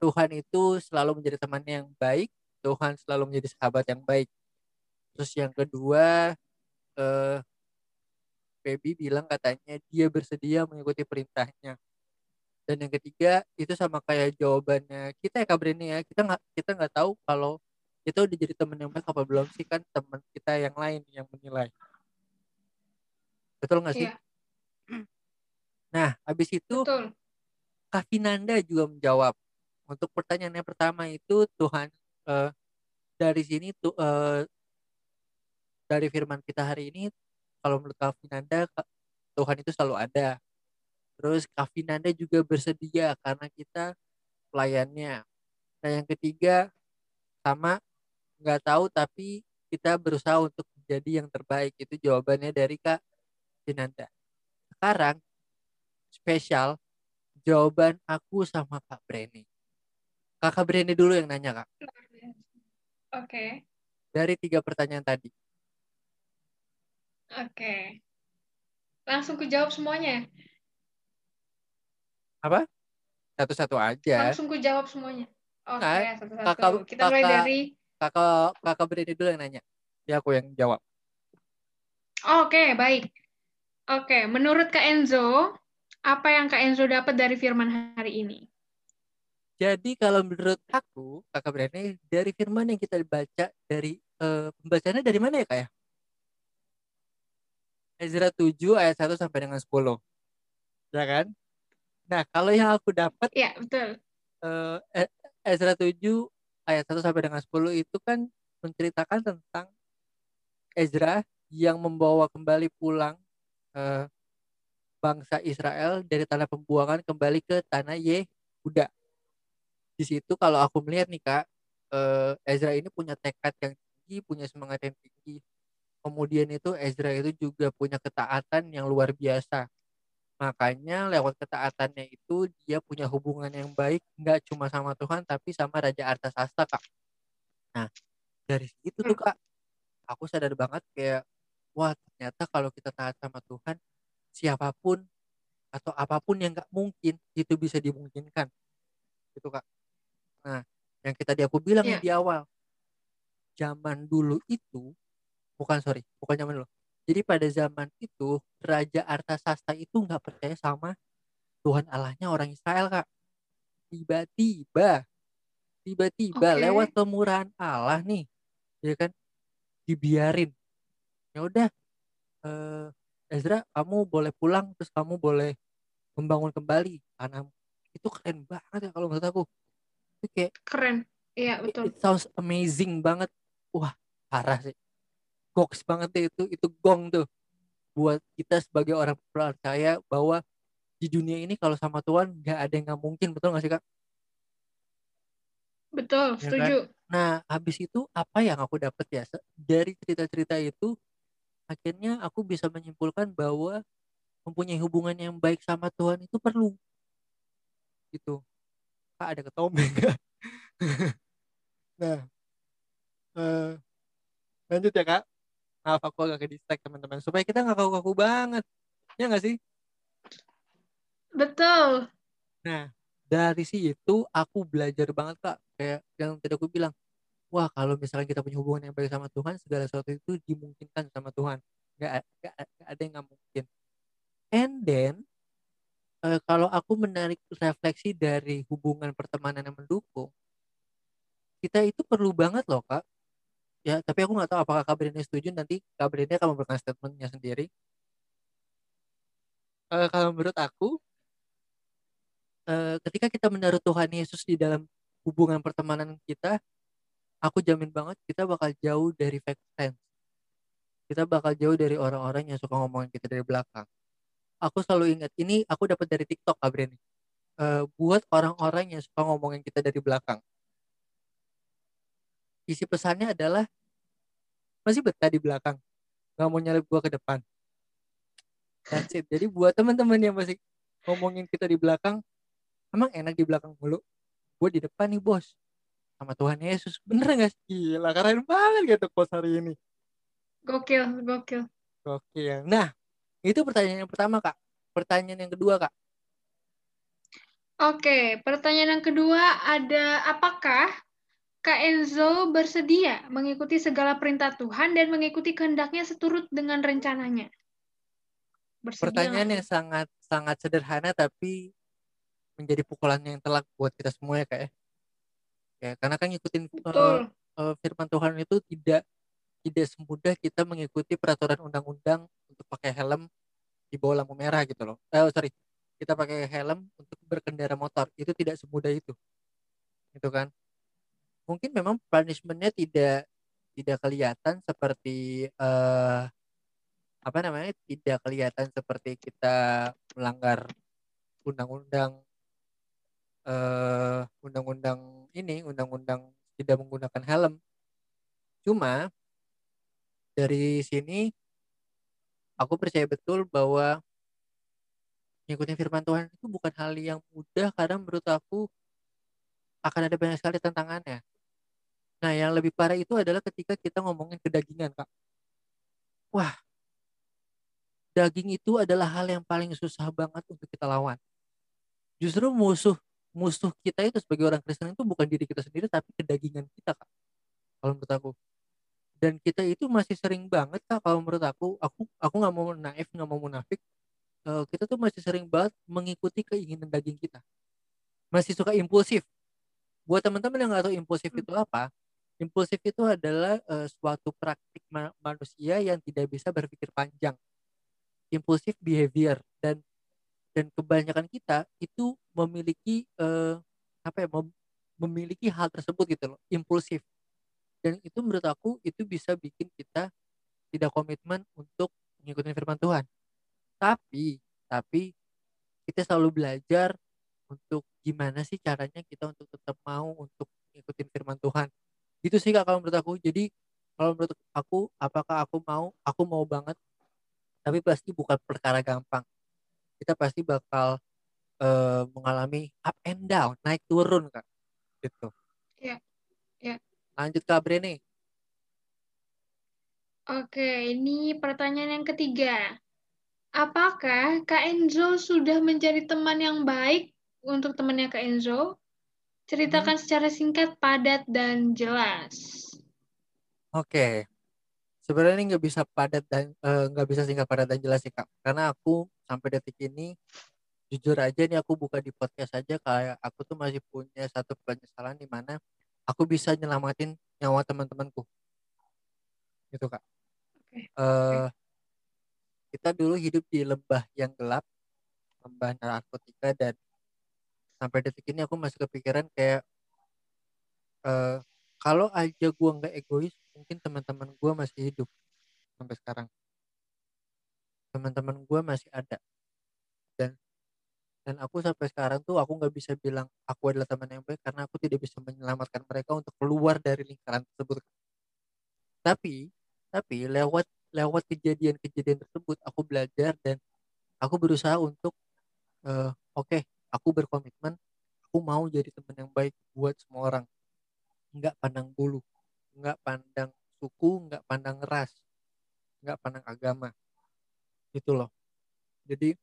Tuhan itu selalu menjadi teman yang baik Tuhan selalu menjadi sahabat yang baik. Terus yang kedua eh, Feby bilang katanya dia bersedia mengikuti perintahnya. Dan yang ketiga itu sama kayak jawabannya kita ya Kak ya. Kita nggak kita nggak tahu kalau kita udah jadi teman yang baik apa belum sih kan teman kita yang lain yang menilai. Betul nggak sih? Iya, nah habis itu betul. Kak juga menjawab. Untuk pertanyaan yang pertama itu Tuhan eh, dari sini tuh eh, dari firman kita hari ini kalau menurut Kak Vinanda Kak- Tuhan itu selalu ada. Terus Kak Vinanda juga bersedia karena kita pelayannya. Nah yang ketiga sama nggak tahu tapi kita berusaha untuk menjadi yang terbaik. Itu jawabannya dari Kak Vinanda sekarang spesial jawaban aku sama Kak Breni Kakak Breni dulu yang nanya Kak. Oke, dari tiga pertanyaan tadi oke. Langsung ku jawab semuanya. apa satu-satu aja Langsung ku jawab semuanya. Oke, Nah, satu-satu. kakak- Kita mulai kakak- dari kakak kakak Breni dulu yang nanya ya aku yang jawab Oke, baik. Oke, menurut Kak Enzo, apa yang Kak Enzo dapat dari firman hari ini? Jadi kalau menurut aku, Kakak Brene, dari firman yang kita baca dari pembacaannya dari mana ya Kak ya? Ezra 7 ayat 1 sampai dengan 10. Ya kan? Nah, kalau yang aku dapat Iya, betul. eh, E- Ezra 7 ayat 1 sampai dengan 10 itu kan menceritakan tentang Ezra yang membawa kembali pulang eh, bangsa Israel dari tanah pembuangan kembali ke tanah Yehuda. Di situ kalau aku melihat nih Kak, eh, Ezra ini punya tekad yang tinggi, punya semangat yang tinggi. Kemudian itu Ezra itu juga punya ketaatan yang luar biasa. Makanya lewat ketaatannya itu dia punya hubungan yang baik nggak cuma sama Tuhan tapi sama Raja Artasasta Kak. Nah dari situ tuh Kak, aku sadar banget kayak wah ternyata kalau kita taat sama Tuhan siapa pun atau apa pun yang nggak mungkin itu bisa dimungkinkan gitu Kak. Nah yang kita di aku bilang Iya. di awal zaman dulu itu bukan sorry. Bukan zaman dulu. Jadi pada zaman itu Raja Artasasta itu nggak percaya sama Tuhan Allahnya orang Israel kak. Tiba-tiba tiba-tiba Oke. lewat kemurahan Allah nih ya kan dibiarin. Ya udah eh, Ezra kamu boleh pulang terus kamu boleh membangun kembali tanam itu keren banget ya kalau menurut aku. Itu kayak Keren. Iya, it, betul. it sounds amazing banget. Wah parah sih goks banget deh itu itu gong tuh. Buat kita sebagai orang percaya bahwa di dunia ini kalau sama Tuhan nggak ada yang nggak mungkin betul nggak sih kak? Betul, ya kan? setuju. nah habis itu apa yang aku dapat ya? Dari cerita-cerita itu akhirnya aku bisa menyimpulkan bahwa mempunyai hubungan yang baik sama Tuhan itu perlu. Gitu. Kak ada ketombe nggak? Nah eh, lanjut ya kak maaf aku agak ke distract teman-teman supaya kita nggak kaku-kaku banget ya nggak sih Betul. Nah, dari situ aku belajar banget kak. Kayak yang tadi aku bilang, wah kalau misalkan kita punya hubungan yang baik sama Tuhan, segala sesuatu itu dimungkinkan sama Tuhan. Gak, gak, gak ada yang nggak mungkin. And then, eh, kalau aku menarik refleksi dari hubungan pertemanan yang mendukung, kita itu perlu banget loh kak. Ya, tapi aku nggak tahu apakah Kak Brenda setuju. Nanti Kak Brenda akan memberikan statementnya sendiri. Eh, kalau menurut aku, eh, ketika kita menaruh Tuhan Yesus di dalam hubungan pertemanan kita, aku jamin banget kita bakal jauh dari fake friends. Kita bakal jauh dari orang-orang yang suka ngomongin kita dari belakang. Aku selalu ingat ini aku dapat dari TikTok Kak Breni. Eh, buat orang-orang yang suka ngomongin kita dari belakang. Isi pesannya adalah masih betah di belakang, nggak mau nyalip gua ke depan. That's it. Jadi buat teman-teman yang masih ngomongin kita di belakang, emang enak di belakang mulu. Gue di depan nih bos, sama Tuhan Yesus. Bener gak sih? Gila, keren banget gitu quotes hari ini. Gokil, gokil. Oke. Nah, itu pertanyaan yang pertama, Kak. Pertanyaan yang kedua, Kak. Oke, pertanyaan yang kedua ada apakah Kak Enzo bersedia mengikuti segala perintah Tuhan dan mengikuti kehendaknya seturut dengan rencananya? Bersedia Pertanyaan yang sangat sangat sederhana tapi menjadi pukulan yang telak buat kita semua ya, Kak ya. Ya, karena kan ngikutin nih? eh, Betul. eh, firman Tuhan itu tidak tidak semudah kita mengikuti peraturan undang-undang untuk pakai helm di bawah lampu merah gitu loh. Eh, sorry, kita pakai helm untuk berkendara motor itu tidak semudah itu, gitu kan? Mungkin memang punishmentnya tidak tidak kelihatan seperti eh, apa namanya tidak kelihatan seperti kita melanggar undang-undang eh, undang-undang ini undang-undang tidak menggunakan helm. Cuma dari sini aku percaya betul bahwa ngikutin firman Tuhan itu bukan hal yang mudah karena menurut aku akan ada banyak sekali tantangannya. Nah, yang lebih parah itu adalah ketika kita ngomongin kedagingan, Kak. Wah, daging itu adalah hal yang paling susah banget untuk kita lawan. Justru musuh musuh kita itu sebagai orang Kristen itu bukan diri kita sendiri tapi kedagingan kita, Kak. Kalau menurut aku. Dan kita itu masih sering banget, Kak, kalau menurut aku, aku aku nggak mau naif, nggak mau munafik, eh, kita tuh masih sering banget mengikuti keinginan daging kita. Masih suka impulsif. Buat teman-teman yang nggak tahu impulsif itu apa, impulsif itu adalah eh, suatu praktik ma- manusia yang tidak bisa berpikir panjang. Impulsif behavior dan dan kebanyakan kita itu memiliki eh, apa ya, mem- memiliki hal tersebut gitu loh, impulsif. Dan itu menurut aku itu bisa bikin kita tidak komitmen untuk mengikuti firman Tuhan. Tapi, tapi kita selalu belajar untuk gimana sih caranya kita untuk tetap mau untuk ngikutin firman Tuhan. Gitu sih Kak kalau menurut aku. Jadi kalau menurut aku apakah aku mau? Aku mau banget. Tapi pasti bukan perkara gampang. Kita pasti bakal eh, mengalami up and down, naik turun Kak. Gitu. Iya, iya. Lanjut Kak Brene. Oke, ini pertanyaan yang ketiga. Apakah Kak Enzo sudah menjadi teman yang baik untuk temannya Kak Enzo? Ceritakan secara singkat, padat, dan jelas. Oke. Sebenarnya ini nggak bisa padat dan eh, nggak bisa singkat padat dan jelas sih kak. Karena aku sampai detik ini jujur aja nih aku buka di podcast aja kayak aku tuh masih punya satu penyesalan di mana aku bisa nyelamatin nyawa teman-temanku gitu kak Oke. eh kita dulu hidup di lembah yang gelap lembah narkotika dan sampai detik ini aku masih kepikiran kayak eh kalau aja gua nggak egois mungkin teman-teman gua masih hidup sampai sekarang. Teman-teman gua masih ada. Dan dan aku sampai sekarang tuh aku nggak bisa bilang aku adalah teman yang baik karena aku tidak bisa menyelamatkan mereka untuk keluar dari lingkaran tersebut. Tapi tapi lewat lewat kejadian-kejadian tersebut aku belajar dan aku berusaha untuk eh, oke aku berkomitmen aku mau jadi teman yang baik buat semua orang. Nggak pandang bulu nggak pandang suku nggak pandang ras nggak pandang agama. Gitu loh. Jadi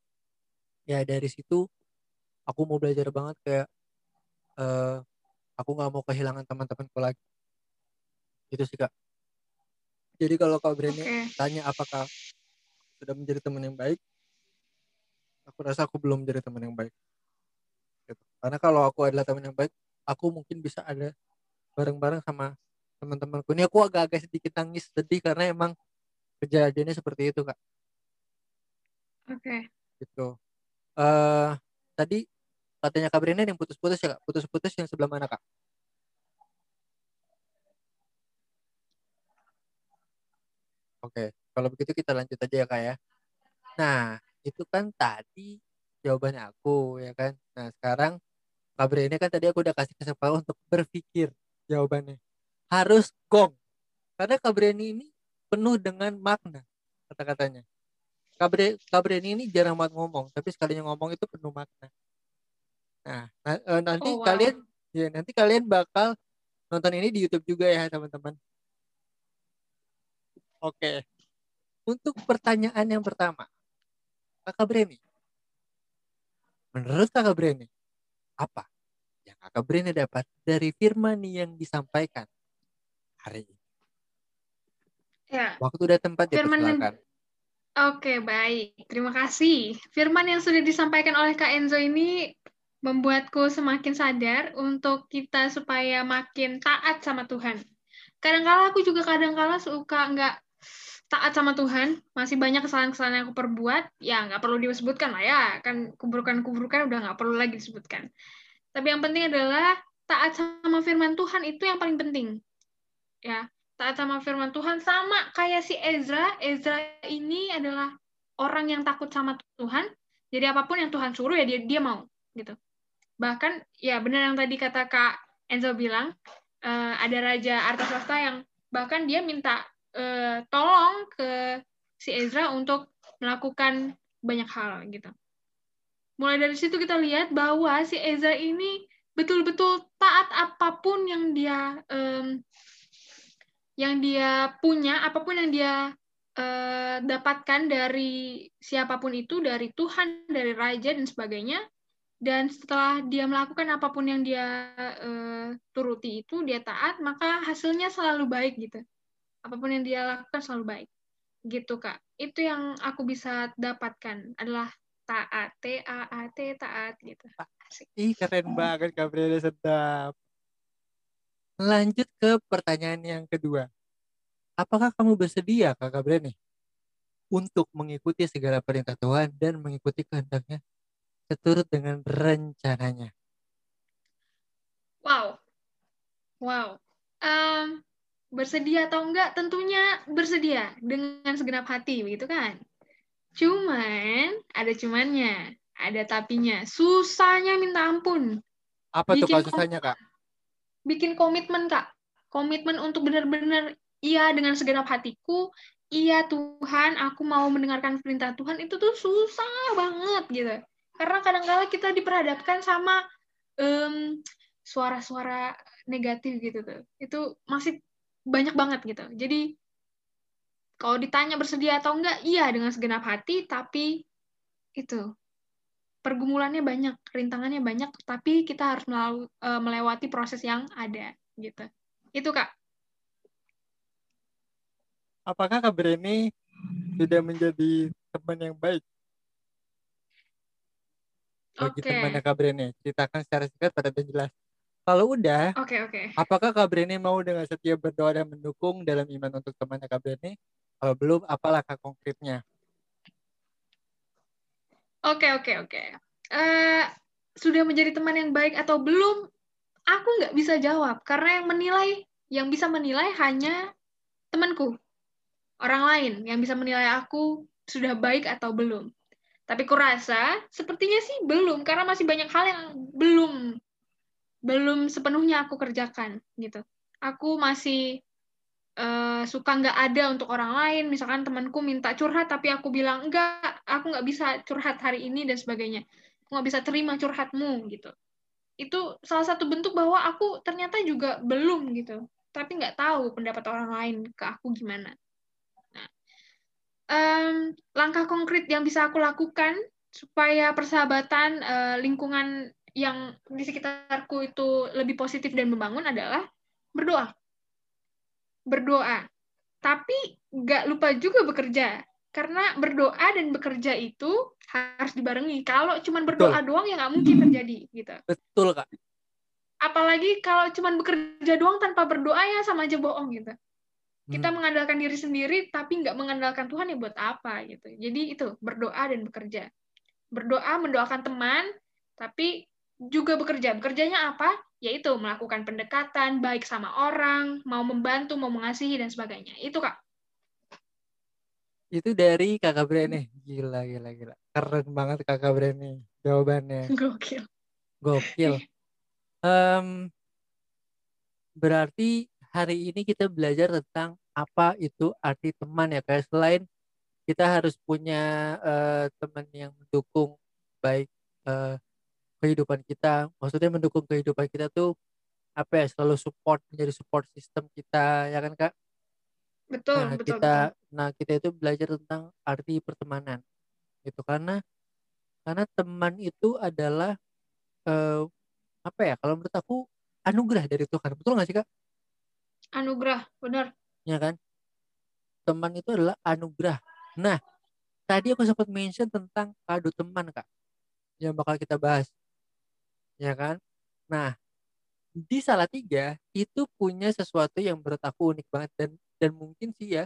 ya dari situ aku mau belajar banget kayak eh aku nggak mau kehilangan teman-temanku lagi. Itu sih kak. Jadi kalau kak Breni Oke. tanya apakah sudah menjadi teman yang baik aku rasa aku belum menjadi teman yang baik. Karena kalau aku adalah teman yang baik aku mungkin bisa ada bareng-bareng sama teman-temanku. Ini aku agak-agak sedikit nangis sedih karena emang kejadiannya seperti itu kak. Oke. gitu. Eh tadi katanya kak Brenda yang putus-putus ya kak? Putus-putus yang sebelah mana kak? Oke kalau begitu kita lanjut aja ya kak ya. Nah itu kan tadi jawabannya aku ya kan? Nah sekarang kak Brenda kan tadi aku udah kasih kesempatan untuk berpikir jawabannya harus gong karena kak Brenda ini penuh dengan makna kata-katanya Kak Bre- Kak Breni ini jarang banget ngomong, tapi sekalinya ngomong itu penuh makna. Nah, na- eh, nanti Oh, wow. kalian ya nanti kalian bakal nonton ini di YouTube juga ya, teman-teman. Oke. Untuk pertanyaan yang pertama, Kakak Breni. Menurut Kakak Breni, apa yang Kakak Breni dapat dari firman yang disampaikan hari ini? Ya. Waktu dan tempat Firman dipersilakan. Oke, baik. Terima kasih. Firman yang sudah disampaikan oleh Kak Enzo ini membuatku semakin sadar untuk kita supaya makin taat sama Tuhan. Kadang-kala aku juga kadang-kala suka nggak taat sama Tuhan, masih banyak kesalahan-kesalahan yang aku perbuat, ya nggak perlu disebutkan lah ya, kan keburukan-keburukan udah nggak perlu lagi disebutkan. Tapi yang penting adalah taat sama firman Tuhan itu yang paling penting. Ya, taat sama firman Tuhan sama kayak si Ezra. Ezra ini adalah orang yang takut sama Tuhan. Jadi apa pun yang Tuhan suruh ya dia dia mau gitu. Bahkan ya benar yang tadi kata Kak Enzo bilang eh, ada raja Artasasta yang bahkan dia minta eh, tolong ke si Ezra untuk melakukan banyak hal gitu. Mulai dari situ kita lihat bahwa si Ezra ini betul-betul taat apa pun yang dia em, yang dia punya, apa pun yang dia eh, dapatkan dari siapa pun itu, dari Tuhan, dari raja dan sebagainya. Dan setelah dia melakukan apa pun yang dia eh, turuti itu, dia taat, maka hasilnya selalu baik gitu. Apa pun yang dia lakukan selalu baik. Gitu, Kak. Itu yang aku bisa dapatkan adalah taat, T A A T taat gitu. Asik. Ih, keren banget Kak Brenda sedap. Lanjut ke pertanyaan yang kedua. Apakah kamu bersedia, Kakak Breni, untuk mengikuti segala perintah Tuhan dan mengikuti kehendaknya seturut dengan rencananya? Wow. Wow. Em, bersedia atau enggak? Tentunya bersedia dengan segenap hati, begitu kan? Cuman, ada cumannya, ada tapinya. Susahnya minta ampun. Apa tuh Bikin Kak susahnya, Kak? Bikin komitmen, Kak. Komitmen untuk benar-benar, iya dengan segenap hatiku, iya Tuhan, aku mau mendengarkan perintah Tuhan, itu tuh susah banget gitu. Karena kadang-kala kita diperhadapkan sama em, suara-suara negatif gitu tuh. Itu masih banyak banget gitu. Jadi kalau ditanya bersedia atau enggak, iya dengan segenap hati, tapi itu pergumulannya banyak, rintangannya banyak, tapi kita harus melalu- eh, melewati proses yang ada gitu. Itu Kak. Apakah Kak Breni sudah menjadi teman yang baik? bagi Oke. temannya Kak Brene? Ceritakan secara singkat pada jelas. Kalau udah, Oke, oke. apakah Kak Brene mau dengan setia berdoa dan mendukung dalam iman untuk temannya Kak Brene? Kalau belum, apa langkah konkretnya? Oke, oke, oke. Eh, sudah menjadi teman yang baik atau belum? Aku nggak bisa jawab karena yang menilai, yang bisa menilai hanya temanku, orang lain yang bisa menilai aku sudah baik atau belum. Tapi kurasa sepertinya sih belum karena masih banyak hal yang belum belum sepenuhnya aku kerjakan gitu. Aku masih eh, suka nggak ada untuk orang lain. Misalkan temanku minta curhat tapi aku bilang enggak, aku nggak bisa curhat hari ini dan sebagainya. Aku nggak bisa terima curhatmu gitu. Itu salah satu bentuk bahwa aku ternyata juga belum gitu. Tapi nggak tahu pendapat orang lain ke aku gimana. Em, langkah konkret yang bisa aku lakukan supaya persahabatan eh, lingkungan yang di sekitarku itu lebih positif dan membangun adalah berdoa. Berdoa. Tapi nggak lupa juga bekerja. Karena berdoa dan bekerja itu harus dibarengi. Kalau cuma berdoa doang ya nggak mungkin terjadi gitu. Betul, Kak. Apalagi kalau cuma bekerja doang tanpa berdoa ya sama aja bohong gitu. Kita Hmm. mengandalkan diri sendiri tapi nggak mengandalkan Tuhan ya buat apa gitu. Jadi itu berdoa dan bekerja. Berdoa mendoakan teman tapi juga bekerja. Bekerjanya apa? Yaitu melakukan pendekatan baik sama orang, mau membantu, mau mengasihi dan sebagainya. Itu Kak. Itu dari Kakak Brene. Gila, gila, gila. Keren banget Kakak Brene jawabannya. Gokil. Gokil. Em, berarti hari ini kita belajar tentang apa itu arti teman ya kayak selain kita harus punya eh, teman yang mendukung baik eh, kehidupan kita maksudnya mendukung kehidupan kita tuh apa ya selalu support menjadi support system kita ya kan kak? Betul, nah betul, kita betul. nah kita itu belajar tentang arti pertemanan itu karena karena teman itu adalah eh, apa ya kalau menurut aku anugerah dari Tuhan. Betul nggak sih kak? Anugerah, benar. ya kan? Teman itu adalah anugerah. Nah tadi aku sempat mention tentang kado teman kak yang bakal kita bahas ya kan? Nah di Salatiga itu punya sesuatu yang menurut aku unik banget dan dan mungkin sih ya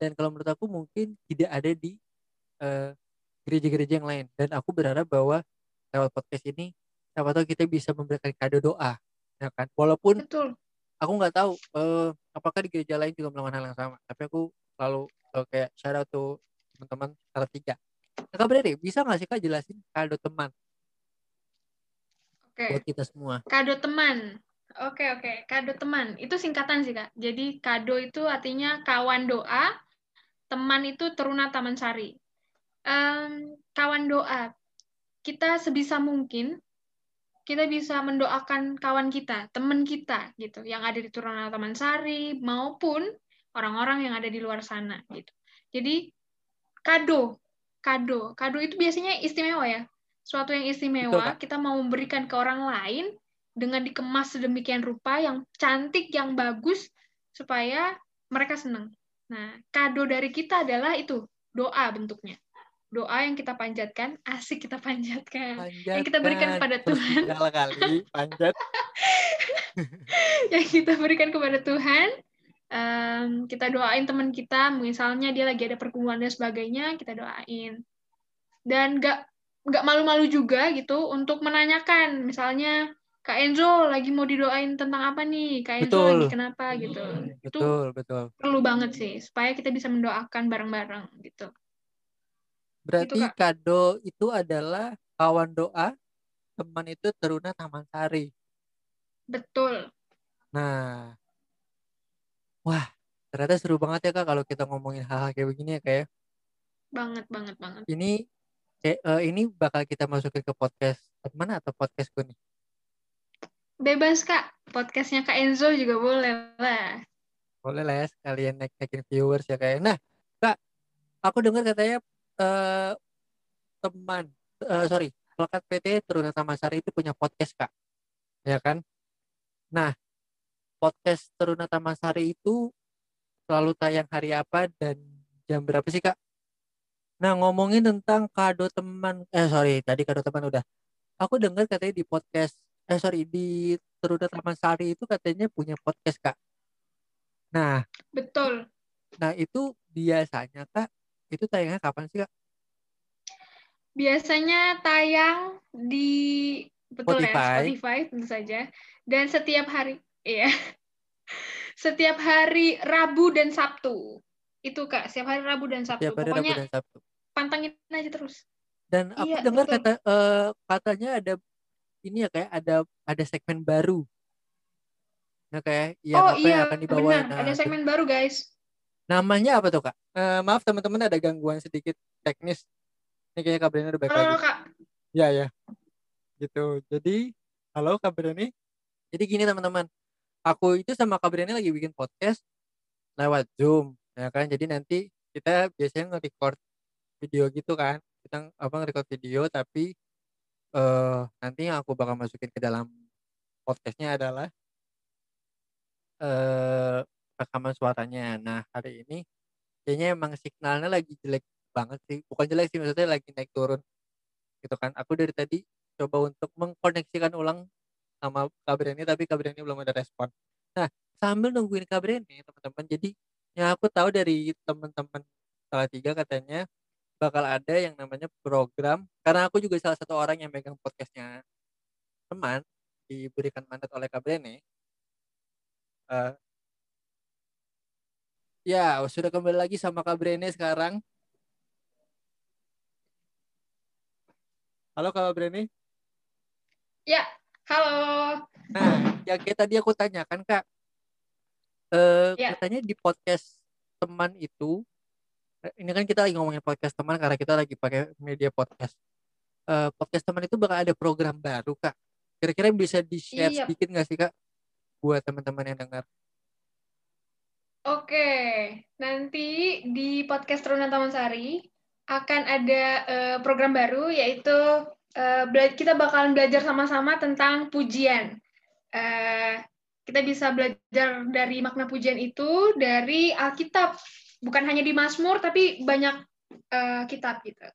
dan kalau menurut aku mungkin tidak ada di eh, gereja-gereja yang lain. Dan aku berharap bahwa lewat podcast ini siapa tahu kita bisa memberikan kado doa ya kan? Walaupun Betul. aku nggak tahu eh, apakah di gereja lain juga melakukan hal yang sama tapi aku selalu eh, kayak shout out to teman-teman Salatiga. Kak Brady, bisa nggak sih Kak jelasin kado teman Oke. buat kita semua? Kado teman. Oke, oke. Kado teman. Itu singkatan sih, Kak. Jadi kado itu artinya kawan doa, teman itu teruna taman sari. Em, kawan doa. Kita sebisa mungkin kita bisa mendoakan kawan kita, teman kita gitu, yang ada di Turuna Taman Sari maupun orang-orang yang ada di luar sana gitu. Jadi kado, kado, kado itu biasanya istimewa ya. Suatu yang Betul, istimewa, Kak. kita mau memberikan ke orang lain dengan dikemas sedemikian rupa yang cantik, yang bagus supaya mereka senang. Nah, kado dari kita adalah itu, doa bentuknya. Doa yang kita panjatkan, asik kita panjatkan. Yang kita berikan kepada Tuhan. kali panjat. yang kita berikan kepada Tuhan. Em, kita doain teman kita, misalnya dia lagi ada pergumulan dan sebagainya, kita doain. Dan nggak nggak malu-malu juga gitu untuk menanyakan, misalnya Kak Enzo lagi mau didoain tentang apa nih? Kak Enzo Betul. lagi kenapa gitu. Itu Betul, betul. perlu banget sih supaya kita bisa mendoakan bareng-bareng gitu. Berarti Kak. kado itu adalah kawan doa, teman itu teruna taman sari. Betul. Nah, wah, ternyata seru banget ya Kak kalau kita ngomongin hal-hal kayak begini ya kayak Banget banget banget. ini kayak, eh, ini bakal kita masukin ke podcast teman atau podcastku nih. Bebas Kak. Podcastnya Kak Enzo juga boleh lah. Boleh lah ya sekalian naik-naikin viewers ya kayak. Nah, Kak, aku dengar katanya eh, teman, eh, sorry, Lekat PT Teruna Taman Sari itu punya podcast Kak, ya kan? Nah, podcast Teruna Taman Sari itu selalu tayang hari apa dan jam berapa sih Kak? Nah, ngomongin tentang kado teman, eh sorry, tadi kado teman udah. aku dengar katanya di podcast eh sorry di Teruna Taman Sari itu katanya punya podcast kak nah Betul. nah itu biasanya kak itu tayangnya kapan sih kak Biasanya tayang di betul ya Spotify. Spotify tentu saja dan setiap hari iya. Setiap hari Rabu dan Sabtu. Itu Kak, setiap hari Rabu dan Sabtu. tiap hari Rabu dan Sabtu pantengin aja terus. dan aku Iya, dengar betul. kata eh, katanya ada ini ya kayak ada ada segmen baru. Nah kayak yang oh apa yang iya, akan dibawa benar. nah Ada itu- segmen baru, guys. namanya apa tuh kak? Eh, maaf teman-teman ada gangguan sedikit teknis. Ini kayaknya kabarnya udah baik Halo, lagi. Kak. ya ya gitu. Jadi halo kabar ini? Jadi gini teman-teman. Aku itu sama kabar ini lagi bikin podcast lewat zoom ya kan? Jadi nanti kita biasanya nge-record video gitu kan. Kita apa nge-record video tapi eh nanti yang aku bakal masukin ke dalam podcastnya adalah eh rekaman suaranya. Nah hari ini kayaknya emang signalnya lagi jelek banget sih. Bukan jelek sih maksudnya lagi naik turun gitu kan. Aku dari tadi coba untuk mengkoneksikan ulang sama kabar ini tapi kabar ini belum ada respon. Nah sambil nungguin kabar ini teman-teman jadi yang aku tahu dari teman-teman salah tiga katanya bakal ada yang namanya program karena aku juga salah satu orang yang megang podcastnya. Teman diberikan mandat oleh Kabrene Eh, ya sudah kembali lagi sama Kabrene sekarang. Halo Kabrene Ya, halo. Nah, yang kayak tadi aku tanyakan kak, eh Ya. katanya di podcast teman itu, ini kan kita lagi ngomongin podcast teman karena kita lagi pakai media podcast. Eh, podcast teman itu bakal ada program baru kak. Kira-kira bisa di share Iya. sedikit nggak sih kak, buat teman-teman yang dengar? Oke, nanti di podcast Teruna Taman Sari akan ada eh, program baru yaitu eh, bela- kita bakalan belajar sama-sama tentang pujian. Eh, kita bisa belajar dari makna pujian itu dari Alkitab, bukan hanya di Mazmur tapi banyak eh, kitab gitu.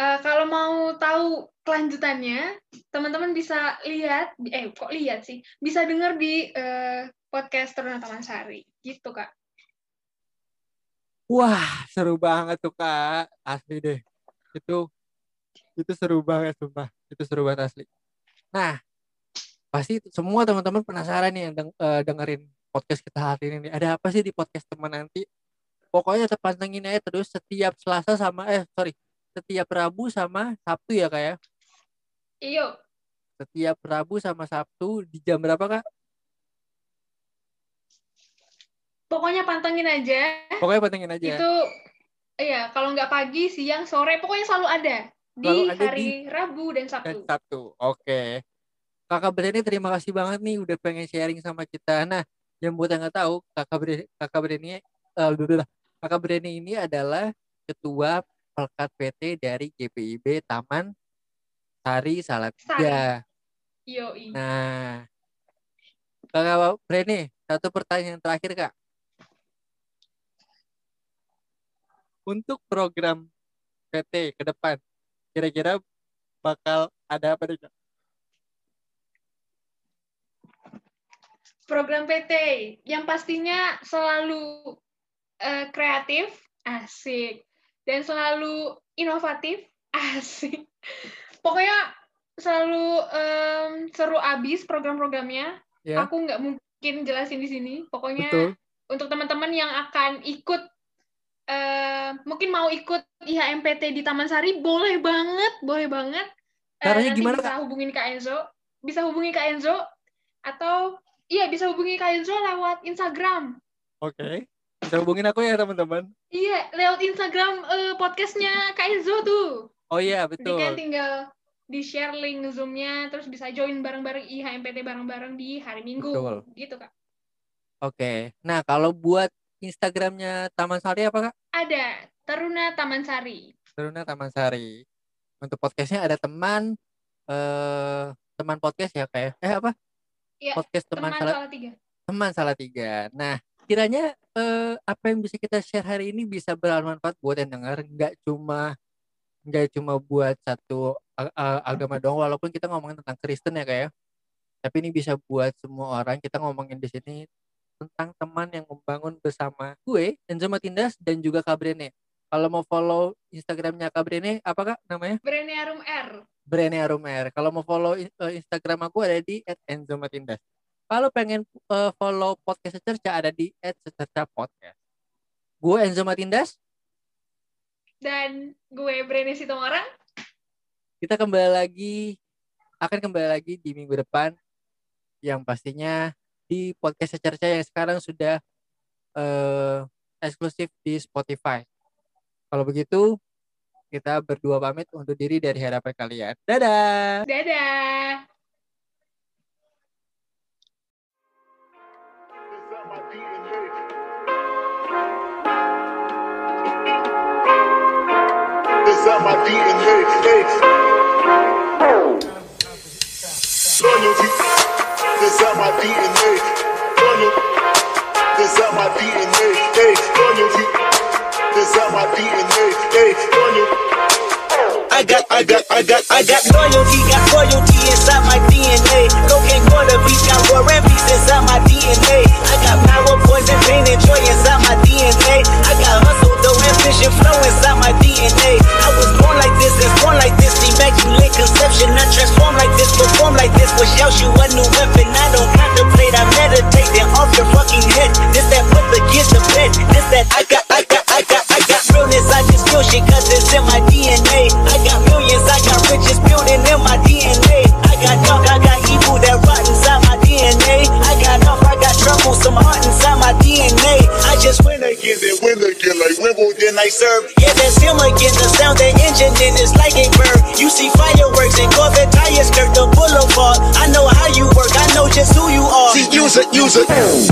Eh, kalau mau tahu kelanjutannya, teman-teman bisa lihat, eh kok lihat sih, bisa dengar di eh, podcast Teruna Taman Sari, gitu kak. Wah, seru banget tuh kak, asli deh. Itu itu seru banget sumpah, itu seru banget asli. Nah, pasti semua teman-teman penasaran nih yang deng- dengerin podcast kita hari ini. Ada apa sih di podcast teman nanti? Pokoknya pantengin aja terus setiap Selasa sama eh sorry, setiap Rabu sama Sabtu ya kak ya. Iyo, Setiap Rabu sama Sabtu di jam berapa kak? pokoknya pantengin aja. Pokoknya pantengin aja. Itu, iya, kalau nggak pagi, siang, sore, pokoknya selalu ada di Selalu ada hari Rabu dan dan Sabtu. Sabtu. Oke. Kakak Breni terima kasih banget nih udah pengen sharing sama kita. Nah, yang buat yang nggak tahu, Kakak Breni, Kakak Breni, eh, dulu Kakak Breni ini adalah ketua Pelkat PT dari GPIB Taman Sari Salatiga. Yoi. Nah, Kakak Breni, satu pertanyaan terakhir Kak. Untuk program PT ke depan, kira-kira bakal ada apa nih Kak? Program PT yang pastinya selalu eh, kreatif, asik, dan selalu inovatif, asik. Pokoknya selalu em, seru abis program-programnya. Ya, Aku nggak mungkin jelasin di sini. Pokoknya betul. untuk teman-teman yang akan ikut eh, mungkin mau ikut IHMPT di Taman Sari boleh banget boleh banget Eh, Caranya nanti gimana, bisa hubungin Kak Enzo bisa hubungi Kak Enzo atau iya bisa hubungi Kak Enzo lewat Instagram Oke. Bisa hubungin aku ya teman-teman. iya lewat Instagram eh, podcastnya Kak Enzo tuh Oh iya Jadi betul. kan tinggal di share link Zoom-nya terus bisa join bareng-bareng IHMPT bareng-bareng di hari Minggu Betul. gitu Kak Oke. Nah kalau buat Instagramnya Taman Sari apa kak? ada Teruna Taman Sari Teruna Taman Sari. Untuk podcastnya ada teman eh teman podcast ya kayak eh apa? Iya, Podcast teman, teman salah tiga teman salah tiga. Nah kiranya eh, apa yang bisa kita share hari ini bisa bermanfaat buat yang dengar, nggak cuma nggak cuma buat satu agama doang. Walaupun kita ngomongin tentang Kristen ya kayak ya. tapi ini bisa buat semua orang. Kita ngomongin di sini tentang teman yang membangun bersama gue Enzo Matindas dan juga Kak Brene. Kalau mau follow Instagramnya Kak Brene apa kak namanya? Brene Arum R. Brene Arum R. Kalau mau follow uh, Instagram aku ada di @enzomatindas kalau pengen uh, follow podcast secerca ada di @secerca podcast gue Enzo Matindas dan gue Brene Sitomorang. Kita kembali lagi akan kembali lagi di minggu depan yang pastinya di podcast Secerca yang sekarang sudah uh, eksklusif di Spotify. Kalau begitu kita berdua pamit untuk diri dari harapan kalian. Dadah. Dadah. Inside my DNA. Hey. Loyalty inside my DNA. Loyalty inside my DNA. Hey, loyalty inside my DNA. Hey, loyalty. I got, I got, I got, I got loyalty, got loyalty inside my DNA. Cocaine, water, beach, got war and peace inside my DNA. I got power, poison, pain, and joy inside my DNA. I got hustle, ambition, flow inside my DNA. I was born like this, and born like this, immaculate conception. I transform like this, perform like this, wish out you a new weapon. I don't contemplate, I meditate, then off your fucking head. This that put the bed. This that I got, I got, I got, I got realness. I just feel shit, cause it's in my DNA. I got got millions, I got riches building in my DNA. I got dark, I got evil that rot inside my DNA. I got off, I got trouble, some heart inside my DNA. Just win again, then win again, like Wimbledon I serve. Yeah, that's him again, the sound, the engine, then it's like a bird. You see fireworks and Corvette tires skirt the boulevard. I know how you work, I know just who you are. See, use it, use it.